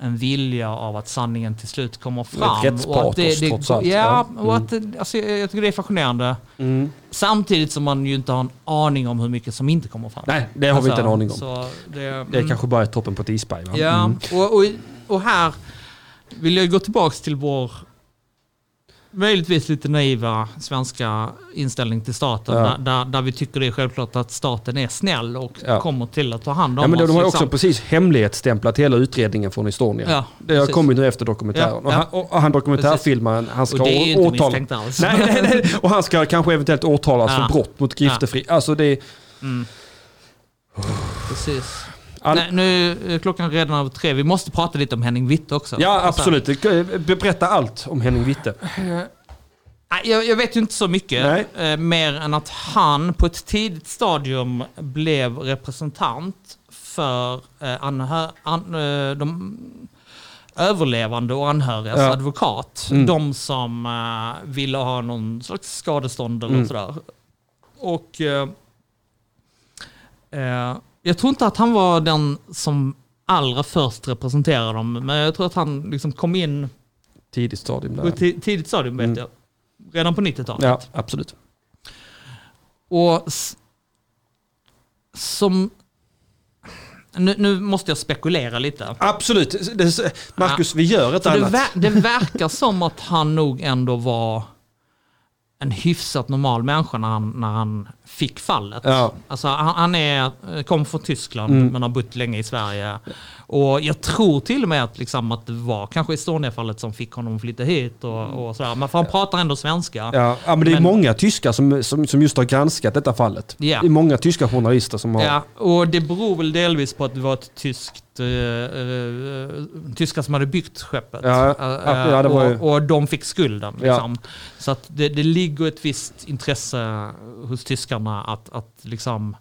en vilja av att sanningen till slut kommer fram. Ett rättspatos, trots allt. Ja, Ja. och att det, alltså, jag tycker det är fascinerande. Mm. Samtidigt som man ju inte har en aning om hur mycket som inte kommer fram. Nej, det har vi inte en aning om. Det, Det mm. kanske bara är toppen på ett isberg. Ja, Mm. och, och, och här vill jag gå tillbaka till vår möjligtvis lite naiva svenska inställning till staten. Ja. Där, där, där vi tycker det är självklart att staten är snäll och Ja. kommer till att ta hand om Ja, men de oss. har ju liksom. också precis hemlighetsstämplat hela utredningen från Estonia. Ja, det har precis. kommit nu efter dokumentären. Ja, Och, han, och han dokumentärfilmaren, han ska och det är ju inte misstänkt alls. Nej, nej, nej. Och han ska kanske eventuellt åtalas för brott mot giftefri. Alltså det är... Mm. Precis. All... Nej, nu är klockan redan över tre. Vi måste prata lite om Henning Witte också. Ja, absolut. Berätta allt om Henning Witte. Jag, jag vet ju inte så mycket. Nej. Eh, mer än att han på ett tidigt stadium blev representant för eh, anhö- an, eh, de överlevande och anhörigas Ja. advokat. Mm. De som ville ha någon slags skadestånd eller Mm. sådär. Och eh, jag tror inte att han var den som allra först representerade dem, men jag tror att han liksom kom in Tidigt stadium där. tidigt stadium, vet Mm. jag. Redan på 90-talet. Ja, absolut. Och som... Nu, nu måste jag spekulera lite. Absolut. Det, Marcus, vi gör ett För det, annat. ver- det verkar som att han nog ändå var en hyfsat normal människa när han, när han fick fallet. Ja. Alltså, han, han är, kom från Tyskland Mm. men har bott länge i Sverige. Och jag tror till och med att, liksom, att det var kanske Estonia-fallet som fick honom att flytta hit. Och, och sådär. Men för han pratar ändå svenska. Mm. Ja, ja, men det är Men- många tyskar som, som, som just har granskat detta fallet. Ja. Det är många tyska journalister som har... Ja, och det beror väl delvis på att det var ett tyskt, eh, eh, tyskar som hade byggt skeppet. Ja, Eh, ja, ja, var ju- och, och de fick skulden. Ja. Liksom. Så att det, det ligger ett visst intresse hos tyskarna att, att liksom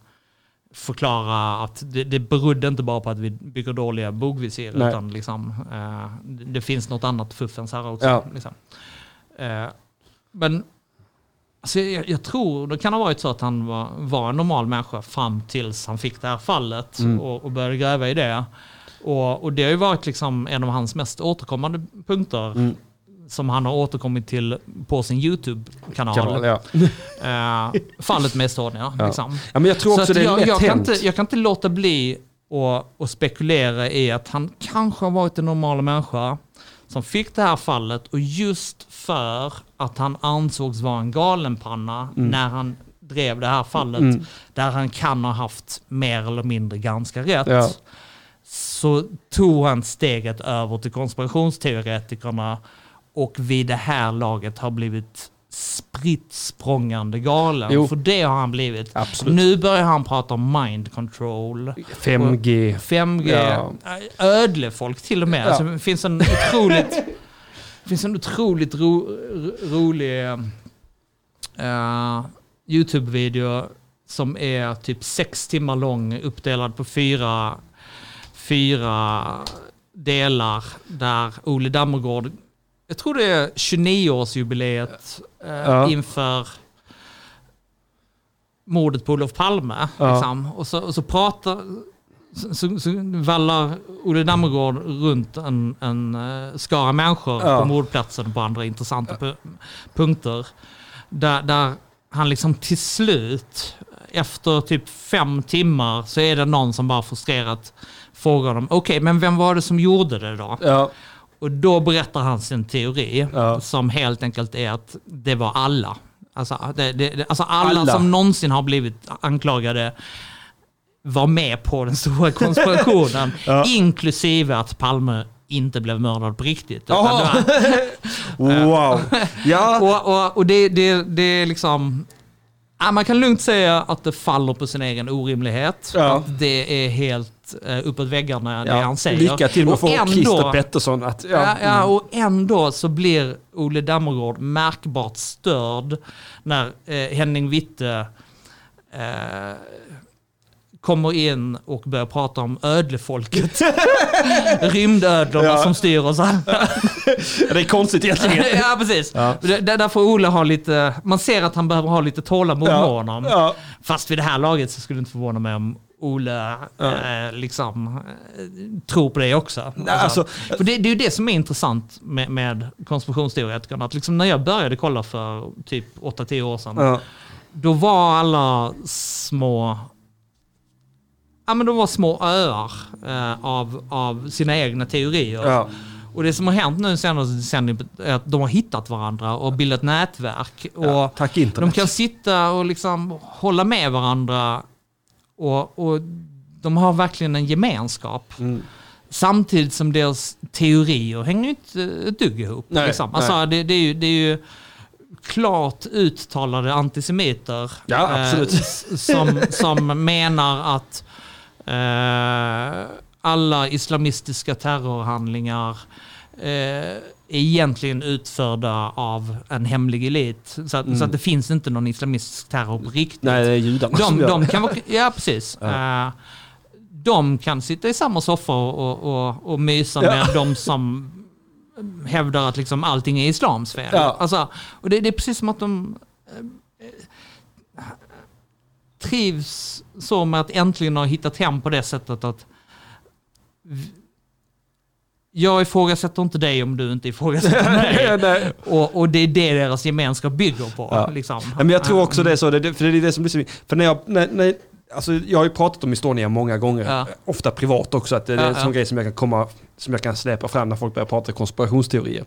förklara att det, det berodde inte bara på att vi bygger dåliga bogvisir, Nej. utan liksom, eh, det, det finns något annat fuffens här också. Ja. Liksom. Eh, men Alltså jag, jag tror det kan ha varit så att han var, var en normal människa fram tills han fick det här fallet Mm. och, och började gräva i det. Och, och det har ju varit liksom en av hans mest återkommande punkter Mm. Som han har återkommit till på sin YouTube-kanal. Kanal, ja. Eh, fallet med Estonia. Ja. Liksom. ja, men jag tror Så också det är jag, lätt jag, kan inte, jag kan inte låta bli att att spekulera i att han kanske har varit en normal människa som fick det här fallet och just för att han ansågs vara en galenpanna Mm. när han drev det här fallet Mm. där han kan ha haft mer eller mindre ganska rätt. Ja. Så tog han steget över till konspirationsteoretikerna och vid det här laget har blivit spritt språngande galen. Jo. För det har han blivit. Absolut. Nu börjar han prata om mind control. 5G. 5G, Ja. ödlefolk till och med. Ja. Alltså, det finns en otroligt, finns en otroligt ro, ro, rolig eh, YouTube-video som är typ sex timmar lång, uppdelad på fyra, fyra delar där Ole Dammergård, jag tror det är 29-årsjubileet eh, Ja. inför mordet på Olof Palme. Ja. Liksom. Och, så, och så pratar, så, så, så vallar Olle Dammergård runt en, en uh, skara människor Ja. på mordplatsen på andra intressanta pu- punkter. Där, där han liksom till slut, efter typ fem timmar, så är det någon som bara frustrerat frågar dem, okej, men vem var det som gjorde det då? Ja. Och då berättar han sin teori Ja. som helt enkelt är att det var alla. Alltså, det, det, alltså alla, Alla. som någonsin har blivit anklagade var med på den stora konspirationen. Ja. Inklusive att Palme inte blev mördad på riktigt. Var- Wow. Ja. och och, och det, det, det är liksom... Man kan lugnt säga att det faller på sin egen orimlighet. Ja. Att det är helt uh, uppåt väggarna det ja. han säger. Lycka till med att få ändå- Christer Pettersson att... Ja. Ja, ja, och ändå så blir Olle Dammergård märkbart störd när eh, Henning Witte eh, kommer in och börjar prata om ödlefolket. Rymdödlorna Ja. som styr oss alla. Det är konstigt egentligen. ja, precis. Ja. Där, får Olle ha lite, man ser att han behöver ha lite tålamod med Ja. honom. Ja. Fast vid det här laget så skulle det inte förvåna mig om Olle Ja. eh, liksom eh, tror på det också. Nej, alltså, för det, det är ju det som är intressant med, med konspirationsteoretikerna. Att liksom när jag började kolla för typ 8-10 år sedan, ja. då var alla små Ja, men de var små öar eh, av, av sina egna teorier. Ja. Och det som har hänt nu senaste decenniet är att de har hittat varandra och bildat nätverk. Och Ja, de kan sitta och liksom hålla med varandra och, och de har verkligen en gemenskap. Mm. Samtidigt som deras teorier hänger inte ett dugg ihop. Nej, liksom. Alltså, det, det, är ju, det är ju klart uttalade antisemiter Ja, eh, som, som menar att eh, alla islamistiska terrorhandlingar eh, egentligen utförda av en hemlig elit. Så att, Mm. så att det finns inte någon islamistisk terror på riktigt. Nej, det är judarna som De, gör de kan vara, ja, precis. Ja. Eh, de kan sitta i samma soffa och, och, och mysa Ja. med de som hävdar att liksom allting är islams fel. Ja. Alltså, och det, det är precis som att de eh, trivs så med att äntligen ha hittat hem på det sättet att jag ifrågasätter inte dig om du inte ifrågasätter mig. Nej. och, och det är det deras gemenskap bygger på. Ja. Liksom. Nej, men jag tror också det är så, det, för det är det som blir så För när jag, när, när, alltså jag har ju pratat om Estonia många gånger, Ja. ofta privat också, att det är Ja, en sån grej som jag kan komma, som jag kan släppa fram när folk börjar prata konspirationsteorier.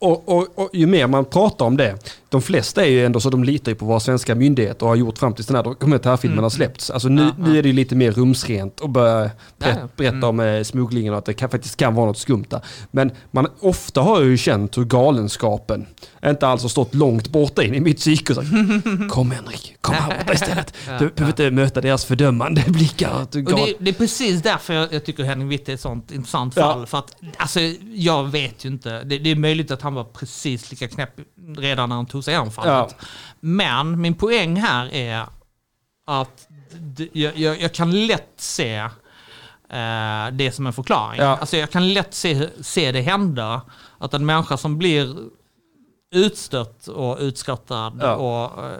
Ja, ja. Och, och, och ju mer man pratar om det, de flesta är ju ändå så de litar på vad svenska myndigheter har gjort fram tills den här dokumentärfilmen Mm. har släppts. Alltså nu, Ja, ja. nu är det ju lite mer rumsrent och börja berätta, Ja, ja. berätta Mm. om eh, smugglingen och att det kan, faktiskt kan vara något skumt där. Men man, ofta har jag ju känt hur galenskapen inte alls har stått långt borta in i mitt psyke och sagt Kom Henrik, kom här borta istället. Ja, Du behöver inte möta deras fördömande blickar. Och det, det är precis därför jag, jag tycker Henning Witte är ett sånt intressant Ja. fall. För att, alltså, jag vet ju inte. Det, det är möjligt att han var precis lika knäpp redan när han tog sig an fallet. Ja. Men min poäng här är att jag, jag, jag kan lätt se eh, det som en förklaring. Ja. Alltså jag kan lätt se, se det hända. Att en människa som blir utstött och utskattad Ja. och, eh,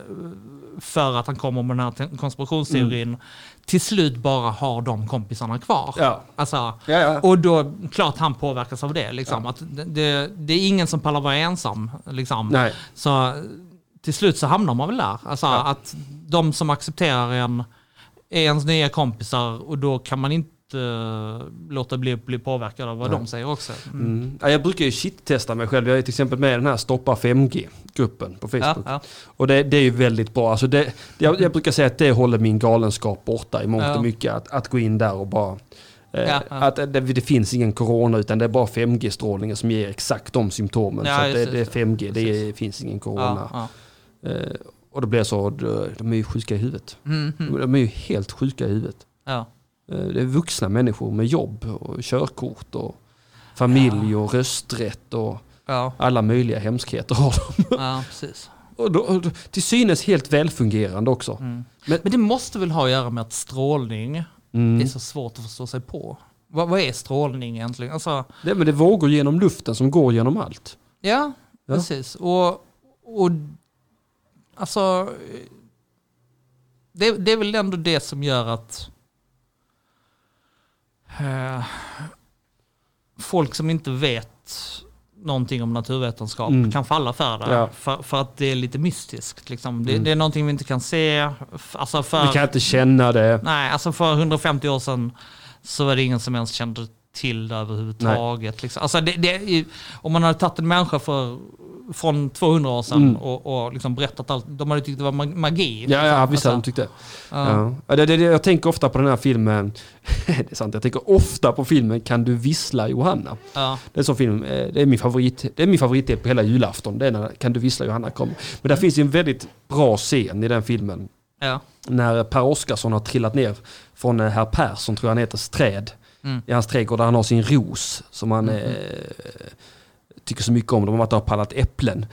för att han kommer med den här te- konspirationsteorin till slut bara har de kompisarna kvar. Ja. Alltså, Ja, ja. och då, klart han påverkas av det. Liksom. Att det, det, är ingen som pallar vara ensam. Liksom. Nej. Så till slut så hamnar man väl där. Alltså att de som accepterar en är ens nya kompisar och då kan man inte eh, låta bli bli påverkad av vad Nej. de säger också. Mm. Mm. Ja, jag brukar ju shit-testa mig själv. Jag är till exempel med i den här Stoppa 5G-gruppen på Ja, Facebook. ja. Och det, det är ju väldigt bra. Alltså det, jag, jag brukar säga att det håller min galenskap borta i mångt Ja. och mycket. Att, att gå in där och bara... Eh, Ja, ja. Att det, det finns ingen corona utan det är bara 5G-strålningen som ger exakt de symptomen. Ja, så det, det, är 5G, det är, precis. finns ingen corona. Ja, ja. Eh, och då blir det så, de är ju sjuka i huvudet. Mm, mm. De är ju helt sjuka i huvudet. ja. Eh, Det är vuxna människor med jobb och körkort och familj och rösträtt och Ja, alla möjliga hemskheter har de. ja, precis. Och då, och då, till synes helt välfungerande också. Mm. Men- Men, det måste väl ha att göra med att strålning Mm. är så svårt att förstå sig på. Vad, vad är strålning egentligen? Alltså, Det, men det vågor genom luften som går genom allt. ja, Ja. precis. Och, och alltså, det, det är väl ändå det som gör att eh, folk som inte vet någonting om naturvetenskap Mm. kan falla för det. Ja. För, för att det är lite mystiskt. Liksom. Det, Mm. det är någonting vi inte kan se. Alltså för, Vi kan inte känna det. Nej, alltså för 150 år sedan så var det ingen som ens kände till det överhuvudtaget. Liksom. Alltså det, det, om man hade tagit en människa för, från 200 år sedan Mm. och, och liksom berättat allt, de hade tyckt det var mag- magi. Ja, ja visst Alltså, hade de tyckt det. ja. Ja. Det, det. Jag tänker ofta på den här filmen. det är sant, jag tänker ofta på filmen Kan du vissla Johanna? Ja. Det är en sån film, eh, det är min favorit. Det är min favoritdel på hela julafton. Det är när Kan du vissla Johanna kommer. Men där finns ju en väldigt bra scen i den filmen. Ja. När Per Oscarsson har trillat ner från eh, herr Persson, tror jag han heter, träd. Mm. I hans trädgård där han har sin ros som han Mhm. eh, tycker så mycket om. De har pallat äpplen.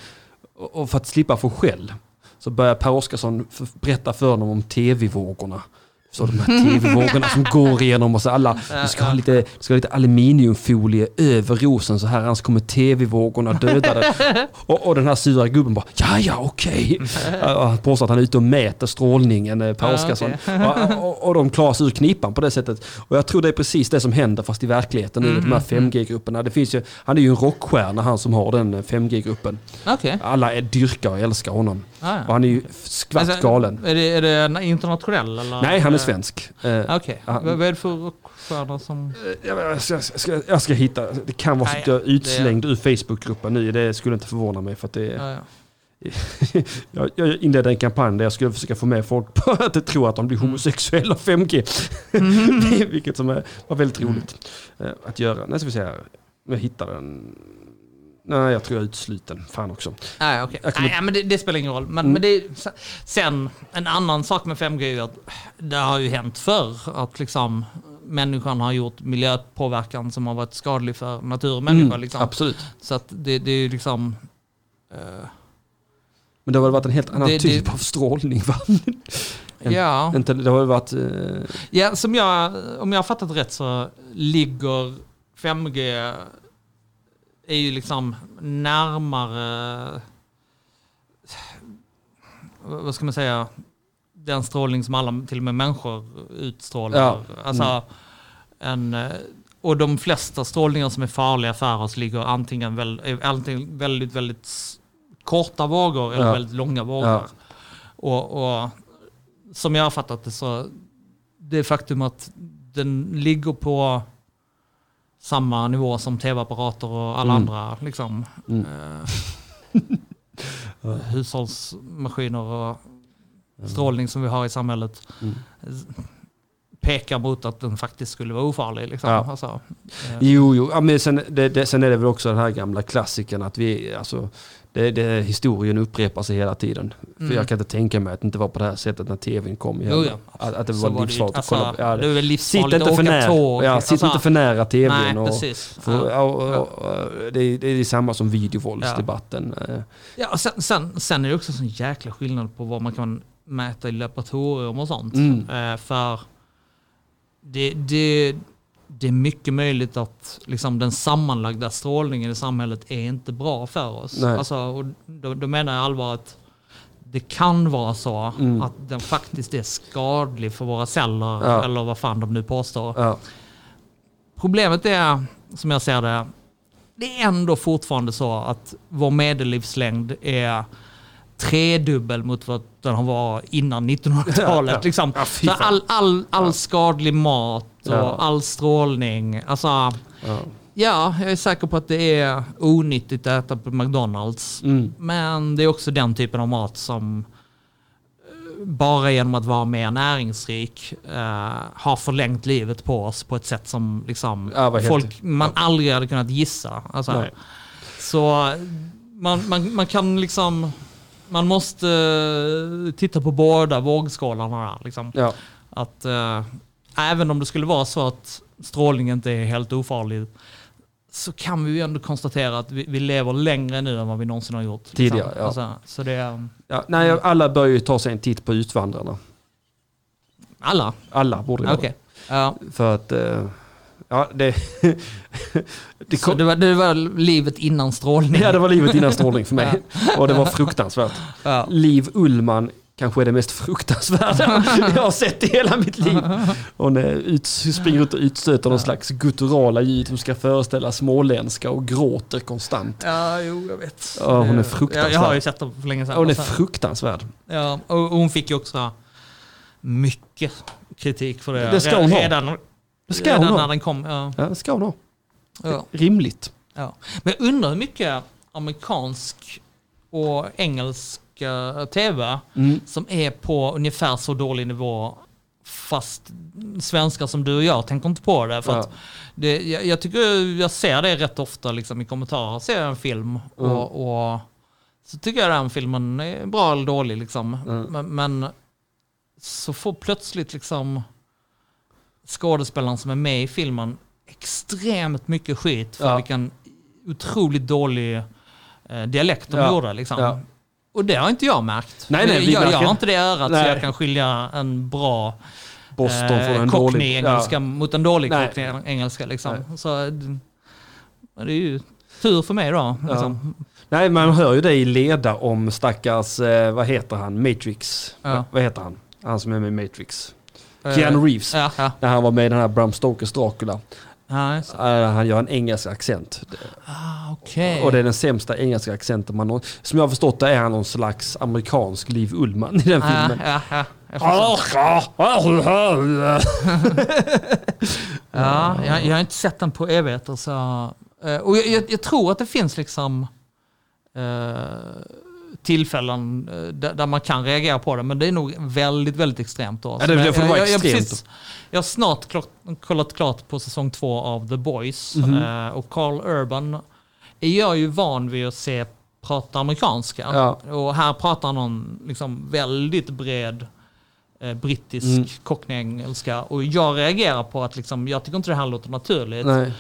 Och, och för att slippa få skäll så börjar Per Oscarsson berätta för honom om tv-vågorna. Så de här tv-vågorna som går igenom och så alla, du ska ha lite, du ska ha lite aluminiumfolie över rosen så här annars kommer tv-vågorna döda den. Och, och den här sura gubben bara, ja ja okej. Okay. Han påstår att han är ute och mäter strålningen, eh, Per Oscarsson. Ja, okay. och, och, de klarar sig ur knipan på det sättet. Och jag tror det är precis det som händer fast i verkligheten nu, mm, de här 5G-grupperna. Det finns ju, han är ju en rockstjärna han som har den 5G-gruppen. Okay. Alla är dyrkar och älskar honom. Ah, ja. Och han är ju skvatt alltså. Är det, är det internationell eller? Nej, han är svensk. Eh, Okej, okay. vad är det för rockstjärnor som... Eh, jag ska, ska, jag ska hitta, det kan vara så att jag är utslängd ur Facebookgruppen nu. Det skulle inte förvåna mig för att det är... Ah, ja. jag, jag inledde en kampanj där jag skulle försöka få med folk på att tro att de blir mm. homosexuella 5G. Mm. Vilket som är, var väldigt roligt mm. att göra. Nu ska vi se här. Jag hittar den. Nej, jag tror jag är utsluten. Fan också. Nej, okay. kommer... Nej, men det, det, spelar ingen roll. Men, mm. men det, sen, en annan sak med 5G är att det har ju hänt förr att liksom människan har gjort miljöpåverkan som har varit skadlig för natur och människa. Mm, liksom. Absolut. Så att det, det är ju liksom... Uh, men det har väl varit en helt annan det, typ det, av strålning va? en, ja. Inte, det har varit... Uh... Ja, som jag, om jag har fattat rätt så ligger 5G är ju liksom närmare, vad ska man säga, den strålning som alla, till och med människor, utstrålar. Ja. Alltså, mm. en, och de flesta strålningar som är farliga för oss ligger antingen, väl, antingen väldigt, väldigt korta vågor eller ja. väldigt långa vågor. Ja. Och, och, som jag har fattat det så, det faktum att den ligger på samma nivå som tv-apparater och alla mm. andra liksom, mm. eh, hushållsmaskiner och strålning som vi har i samhället mm. pekar mot att den faktiskt skulle vara ofarlig. Liksom. Ja. Alltså, eh. Jo, jo. Ja, men sen, det, det, sen är det väl också den här gamla klassiken att vi, alltså, det, det, historien upprepar sig hela tiden. Mm. För jag kan inte tänka mig att det inte var på det här sättet när tvn kom. Jo, ja. att, att det var livsfarligt att kolla på. Ja, det, livsfarligt sitt inte för nära, tåg. Ja, sitt alltså, inte för nära tvn. Nej, och, precis. För, ja. och, och, det, det, är samma som videovåldsdebatten. Ja, ja och sen, sen, sen är det också en jäkla skillnad på vad man kan mäta i laboratorium och sånt. Mm. Eh, för det, det det är mycket möjligt att liksom, den sammanlagda strålningen i samhället är inte bra för oss. Alltså, och då, då, menar jag allvar att det kan vara så mm. att den faktiskt är skadlig för våra celler, ja. eller vad fan de nu påstår. Ja. Problemet är, som jag ser det, det är ändå fortfarande så att vår medellivslängd är tredubbel mot vad den har varit innan 1900-talet. Ja, ja. Liksom. Ja, all, all, all skadlig mat och all strålning. Alltså, ja. jag är säker på att det är onyttigt att äta på McDonalds. Mm. Men det är också den typen av mat som eh, bara genom att vara mer näringsrik uh, har förlängt livet på oss på ett sätt som liksom, folk, man aldrig hade kunnat gissa. Alltså, så man, man, man kan liksom man måste uh, titta på båda vågskålarna. Liksom. Ja. Att, uh, även om det skulle vara så att strålning inte är helt ofarlig så kan vi ju ändå konstatera att vi, vi lever längre nu än vad vi någonsin har gjort. Liksom. Tidigare, ja. Alltså, så det, ja. Nej, alla bör ju ta sig en titt på Utvandrarna. Alla? Alla borde göra okay. ja. För att... Uh, Ja, det... det, kom... det, var, det var livet innan strålning? Ja, det var livet innan strålning för mig. Och det var fruktansvärt. Ja. Liv Ullman kanske är det mest fruktansvärda jag har sett i hela mitt liv. Hon ut, springer ut och utstöter någon slags gutturala ljud som ska föreställa småländska och gråter konstant. Ja, jo, jag vet. Ja, hon är fruktansvärd. Jag, jag har ju sett dem för länge sedan. Hon är fruktansvärd. Ja, och hon fick ju också mycket kritik för det. Det ska hon ha. Det ska hon ha. när den kom. Ja. ja, det ska hon ha. Ja. Rimligt. Ja. Men jag undrar hur mycket amerikansk och engelsk tv mm. som är på ungefär så dålig nivå fast svenskar som du och jag tänker inte på det. För ja. det, jag, jag, tycker jag ser det rätt ofta liksom, i kommentarer. Ser jag en film och, mm. och, så tycker jag den filmen är bra eller dålig. Liksom. Mm. Men, men, så får plötsligt liksom skådespelaren som är med i filmen extremt mycket skit för ja. vilken otroligt dålig eh, dialekt de ja. gjorde. Liksom. Ja. Och det har inte jag märkt. Nej, nej, jag, jag har inte det örat nej. så jag kan skilja en bra Boston får en dålig... Cockney-engelska Ja. mot en dålig Nej. Cockney-engelska. Liksom. Så, eh, det är ju tur för mig då. Liksom. Nej, man hör ju dig leda om stackars, eh, vad heter han, Matrix. Vad heter han? Han som är med i Matrix. Eh, Keanu Reeves. Ja, ja. När han var med i den här Bram Stokers Dracula. Eh, han gör en engelsk accent. ah, Okej. Och det är den sämsta engelska accenten man någonsin... Som jag har förstått det är han någon slags amerikansk Liv Ullman i den ja, filmen. ja, ja. Jag förstår. Ja, jag, jag har inte sett den på evigheter. Så, eh, och jag, jag, jag tror att det finns liksom eh, tillfällen eh, där, man kan reagera på det, men det är nog väldigt, väldigt extremt. Då. Ja, det- det får vara jag, jag, extremt. precis- jag har snart klart, kollat klart på säsong två av The Boys Mhm. eh, och Carl Urban är jag ju van vid att se prata amerikanska. Ja. Och här pratar om liksom väldigt bred eh, brittisk Mm. cockney-engelska. Och jag reagerar på att liksom, jag tycker inte det här låter naturligt. Nej.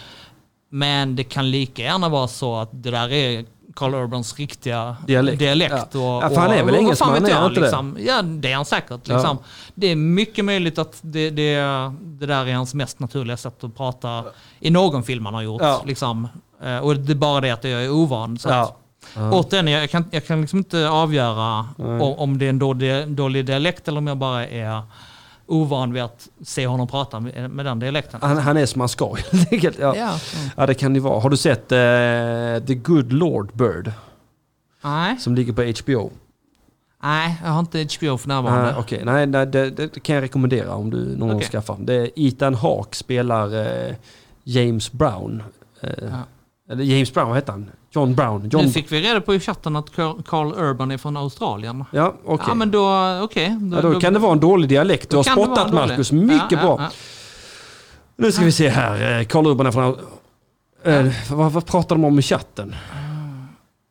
Men det kan lika gärna vara så att det där är Carl Urbans riktiga Dialekt. dialekt. Och, Ja, han är väl engelsman, är han inte det? liksom. Ja, det är han säkert. Ja. Liksom. Det är mycket möjligt att det, det, det där är hans mest naturliga sätt att prata i någon film han har gjort. Ja. Liksom. Eh, Och det är bara det att jag är ovan. Så att, Ja. Ja. Återigen, jag kan, jag kan liksom inte avgöra Nej. om, om det är en dålig, dålig dialekt eller om jag bara är ovan vid att se honom prata med, med den dialekten. Han, han är som han ska helt enkelt. Ja. Ja. ja, det kan det vara. Har du sett eh, The Good Lord Bird? Nej. Som ligger på HBO? Nej, jag har inte HBO för närvarande. Nej, okej. Nej, nej det, det kan jag rekommendera om du någon gång Okej. skaffar. Det är Ethan Hawke spelar eh, James Brown. Eh, Ja. Eller James Brown, vad heter han? John Brown. John Nu fick vi reda på i chatten att Carl Urban är från Australien. Ja, okej. Ja, men då, okej. Ja, då kan det vara en dålig dialekt. Du då har spottat. Marcus. Mycket Ja, ja, bra. ja. Nu ska vi se här. Eh, Carl Urban är från... Eh, vad, vad pratar de om i chatten?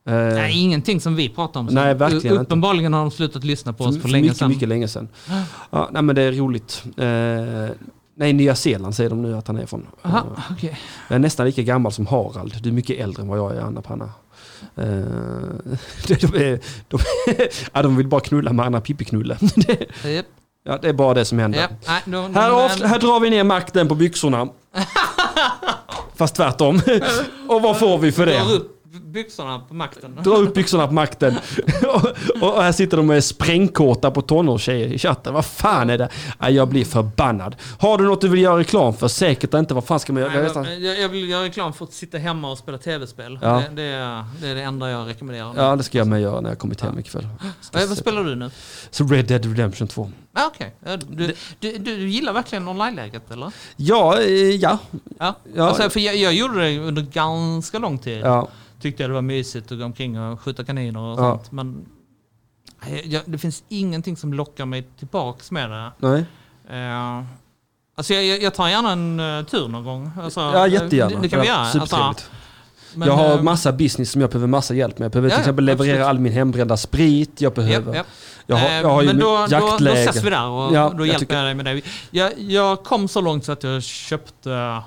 Eh, Nej, ingenting som vi pratar om. Nej, verkligen inte. Uppenbarligen har de slutat lyssna på oss för för länge mycket, sedan. mycket länge sedan. Ja, nej, men det är roligt. Eh, nej, Nya Zeeland säger de nu att han är från. Aha, Eh, okej. Jag är nästan lika gammal som Harald. Du är mycket äldre än vad jag är, Anna Panna. Eh, de, är, de, ja, de vill bara knulla med Anna Pippi-knulle. Japp, ja, det är bara det som händer. japp. Nej, då- Här, men- av, här drar vi ner makten på byxorna. Fast tvärtom. Och vad får vi för det? Byxorna på makten. Dra upp byxorna på makten. och, och här sitter de med sprängkåta på tonårstjejer i chatten. Vad fan är det? Ja, jag blir förbannad. Har du något du vill göra reklam för? Säkert inte. Vad fan ska man göra? Jag Nej, jag, jag vill göra reklam för att sitta hemma och spela tv-spel. Ja. Det, det, är, det är det enda jag rekommenderar. Ja, det ska jag med göra när jag kommit hem ikväll. Vad, vad spelar du nu? Så Red Dead Redemption 2. Ah, Okej. Ja, Du, du, du gillar verkligen online-läget eller? Ja, eh, ja. Ja. Ja. Alltså, för jag, jag gjorde det under ganska lång tid. ja. Tyckte jag det var mysigt att gå omkring och skjuta kaniner och Ja. sånt. Men jag, det finns ingenting som lockar mig tillbaks med det. Nej. Uh, alltså jag, jag- jag tar gärna en uh, tur någon gång. Alltså, Ja, jättegärna. Det, det kan vi ja, göra. Alltså, men, jag har eh, massa business som jag behöver massa hjälp med. Jag behöver Ja, till ja, exempel leverera absolut. all min hembrända sprit. Jag behöver... japp, japp. Jag har, Eh, jag har ju men då, då, då jaktläge. ses vi där och Ja, då jag hjälper tycker- jag dig med det. Jag, jag kom så långt så att jag köpte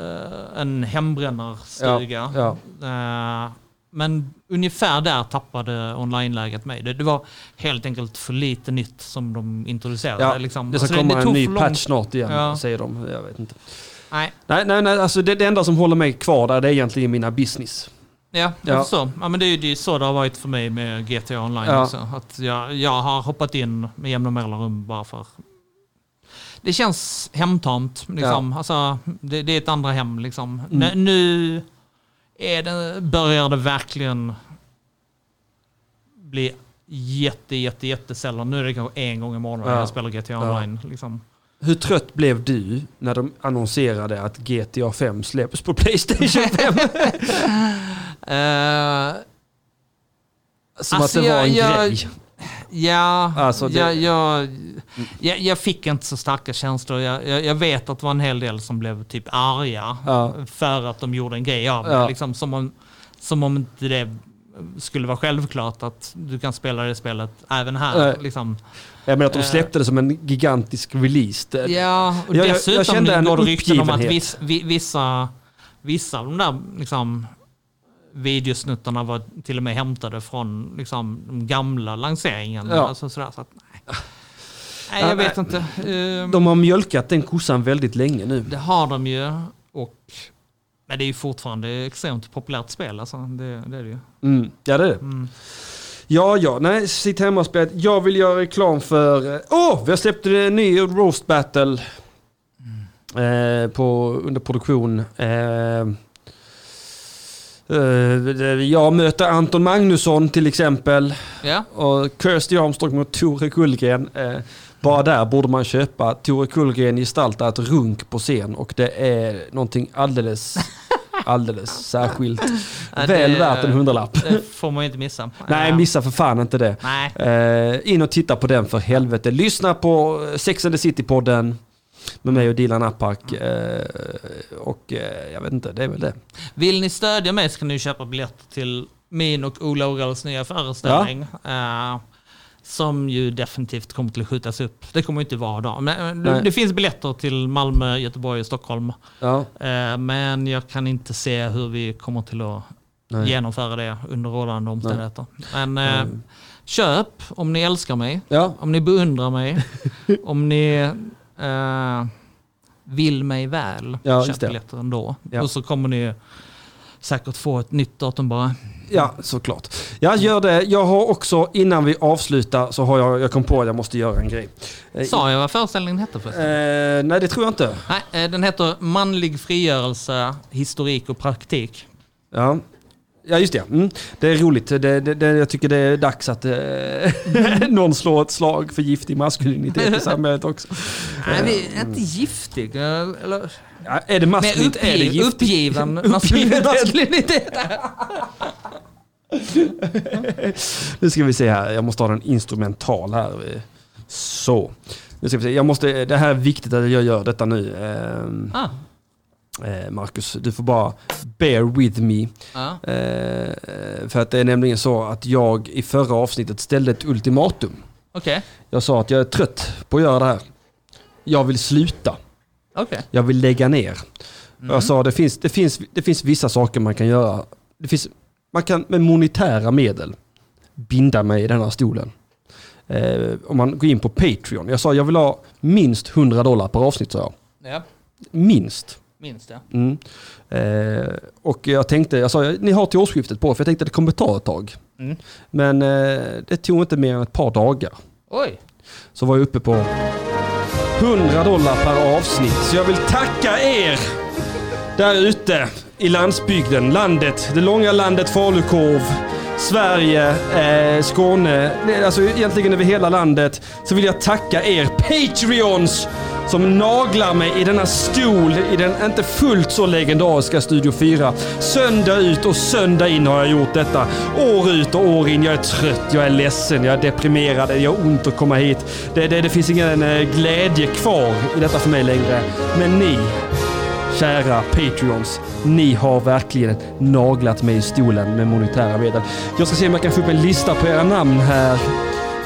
eh, en hembrännarstuga. Ja, Eh, men ungefär där tappade online-läget mig. Det, det var helt enkelt för lite nytt som de introducerade. Ja, liksom. Det ska Alltså, komma en tog ny patch snart igen, Ja. säger de. Jag vet inte. Nej, Nej, nej, nej alltså det, det enda som håller mig kvar där det är egentligen mina business. ja, jag Ja. förstår. Ja, men det är ju det så det har varit för mig med GTA Online Ja. också. Att jag, jag har hoppat in med jämna mellanrum bara för... Det känns hemtamt. Liksom. Alltså, det, det är ett andra hem. Liksom. Mm. Nu, är det, börjar det verkligen bli jätte, jätte, jättesällan. Nu är det kanske en gång i månaden Ja. jag spelar GTA Ja. Online. Liksom. Hur trött blev du när de annonserade att GTA 5 släpps på Playstation 5? Eh, Som Alltså, att det var en jag- grej. Ja, Alltså, det- jag, jag, jag, jag fick inte så starka känslor. Jag, jag, vet att det var en hel del som blev typ arga Ja. för att de gjorde en grej av det. Ja. Liksom, som, om, som om inte det skulle vara självklart att du kan spela det spelet även här. Liksom. Jag menar att de Eh. släppte det som en gigantisk release. Det- Ja, och Jag- jag- jag dessutom kände en går det rykten om att uppgivenhet. viss, vi, vissa, vissa av de där liksom, videosnuttarna var till och med hämtade från liksom, den gamla lanseringen. Ja. Alltså, sådär, så att, nej. Nej, jag vet inte. Ehm, De har mjölkat den kossan väldigt länge nu. Det har de ju. Och, men det är ju fortfarande extremt populärt spel. Alltså. Det, det är det ju. Mm. Ja det är det. Mm. Ja, ja, nej, sitt hemma och spela. Jag vill göra reklam för... eh, Åh, oh, vi har släppt en ny Roast Battle. Eh, på, under produktion. Eh, jag möter Anton Magnusson till exempel. Ja. Och Kirsty Armstrong mot Tore Kullgren. Eh, bara där borde man köpa Tore Kullgren gestaltar ett runk på scen och det är någonting alldeles, alldeles särskilt. Ja, Väl det- värt en hundralapp. Det får man ju inte missa. Nej, Eh, missa för fan inte det. Nej. Eh, in och titta på den för helvete. Lyssna på Sex and the City-podden med mig och Dilan Apak. Eh, och eh, jag vet inte, det är väl det. Vill ni stödja mig så kan ni köpa biljetter till min och Ola Orals nya föreställning. Eh, som ju definitivt kommer till att skjutas upp. Det kommer inte vara då. Men eh, det, Nej. det finns biljetter till Malmö, Göteborg och Stockholm. Ja, Eh, men jag kan inte se hur vi kommer till att nej. genomföra det under rådande omständigheter. Men eh, Mm. köp om ni älskar mig, ja, om ni beundrar mig, om ni eh, vill mig väl. Ja, köp det. biljetter ändå. Ja. Och så kommer ni säkert få ett nytt datum bara. ja, såklart. Jag gör det. Jag har också, innan vi avslutar, så har jag, jag kom på att jag måste göra en grej. Eh, Sa jag vad föreställningen hette förresten? Eh, nej, det tror jag inte. Nej, eh, den heter Manlig frigörelse, historik och praktik. Ja. Ja just det, mm. det är roligt. Det, det, det, jag tycker det är dags att eh, någon slår ett slag för giftig maskulinitet i samhället också. Nej, vi är inte giftig. eh, Eller, Ja, är det maskulint är det giftigt. uppgiven maskulin- maskulinitet. Nu ska vi se här, jag måste ha den instrumental här. Så. Nu ska vi se. Jag måste, det här är viktigt att jag gör detta nu. Ehm, Ah, Eh, Marcus, du får bara bear with me. ja. Eh, för att det är nämligen så att jag i förra avsnittet ställde ett ultimatum. Okej, Jag sa att jag är trött på att göra det här. Jag vill sluta. okej. Jag vill lägga ner. Mm. Jag sa det finns, det, finns, det finns vissa saker man kan göra. Det finns, man kan med monetära medel binda mig i den här stolen. Eh, om man går in på Patreon. Jag sa jag vill ha minst 100 dollar per avsnitt. Sa jag. Ja, Minst. Minst det. Mm. Eh, och jag tänkte, jag sa ni har till årsskiftet på för jag tänkte att det kommer ta ett tag. Mm. Men eh, det tog inte mer än ett par dagar. Oj. Så var jag uppe på 100 dollar per avsnitt. Så jag vill tacka er där ute i landsbygden, landet, det långa landet Falukorv, Sverige, eh, Skåne, alltså egentligen över hela landet. Så vill jag tacka er Patreons som naglar mig i denna stol i den inte fullt så legendariska Studio 4. Söndag ut och söndag in har jag gjort detta. År ut och år in. Jag är trött, jag är ledsen, jag är deprimerad, jag har ont att komma hit. Det, det, det finns ingen eh, glädje kvar i detta för mig längre. Men ni, kära Patreons, ni har verkligen naglat mig i stolen med monetära medel. Jag ska se om jag kan få upp en lista på era namn här.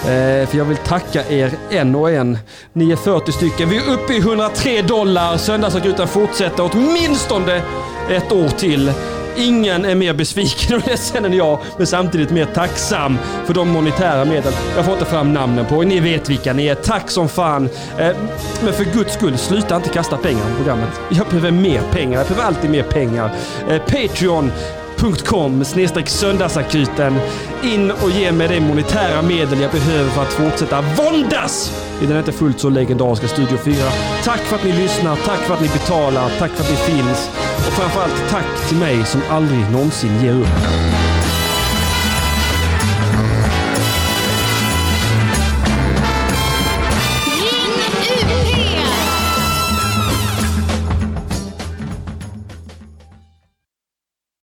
Eh, för jag vill tacka er en och en. Ni är 40 stycken. Vi är uppe i 103 dollar. Söndagsakuten fortsätter åtminstone ett år till. Ingen är mer besviken och ledsen än jag, men samtidigt mer tacksam för de monetära medel. Jag får inte fram namnen på er. Ni vet vilka ni är. Tack som fan. Eh, men för guds skull, sluta inte kasta pengar på programmet. Jag behöver mer pengar. Jag behöver alltid mer pengar. Eh, Patreon patreon.com snedstreck söndagsakuten. In och ge mig de monetära medel jag behöver för att fortsätta våndas i den inte fullt så legendariska Studio 4. Tack för att ni lyssnar, tack för att ni betalar, tack för att ni finns och framförallt tack till mig som aldrig någonsin ger upp.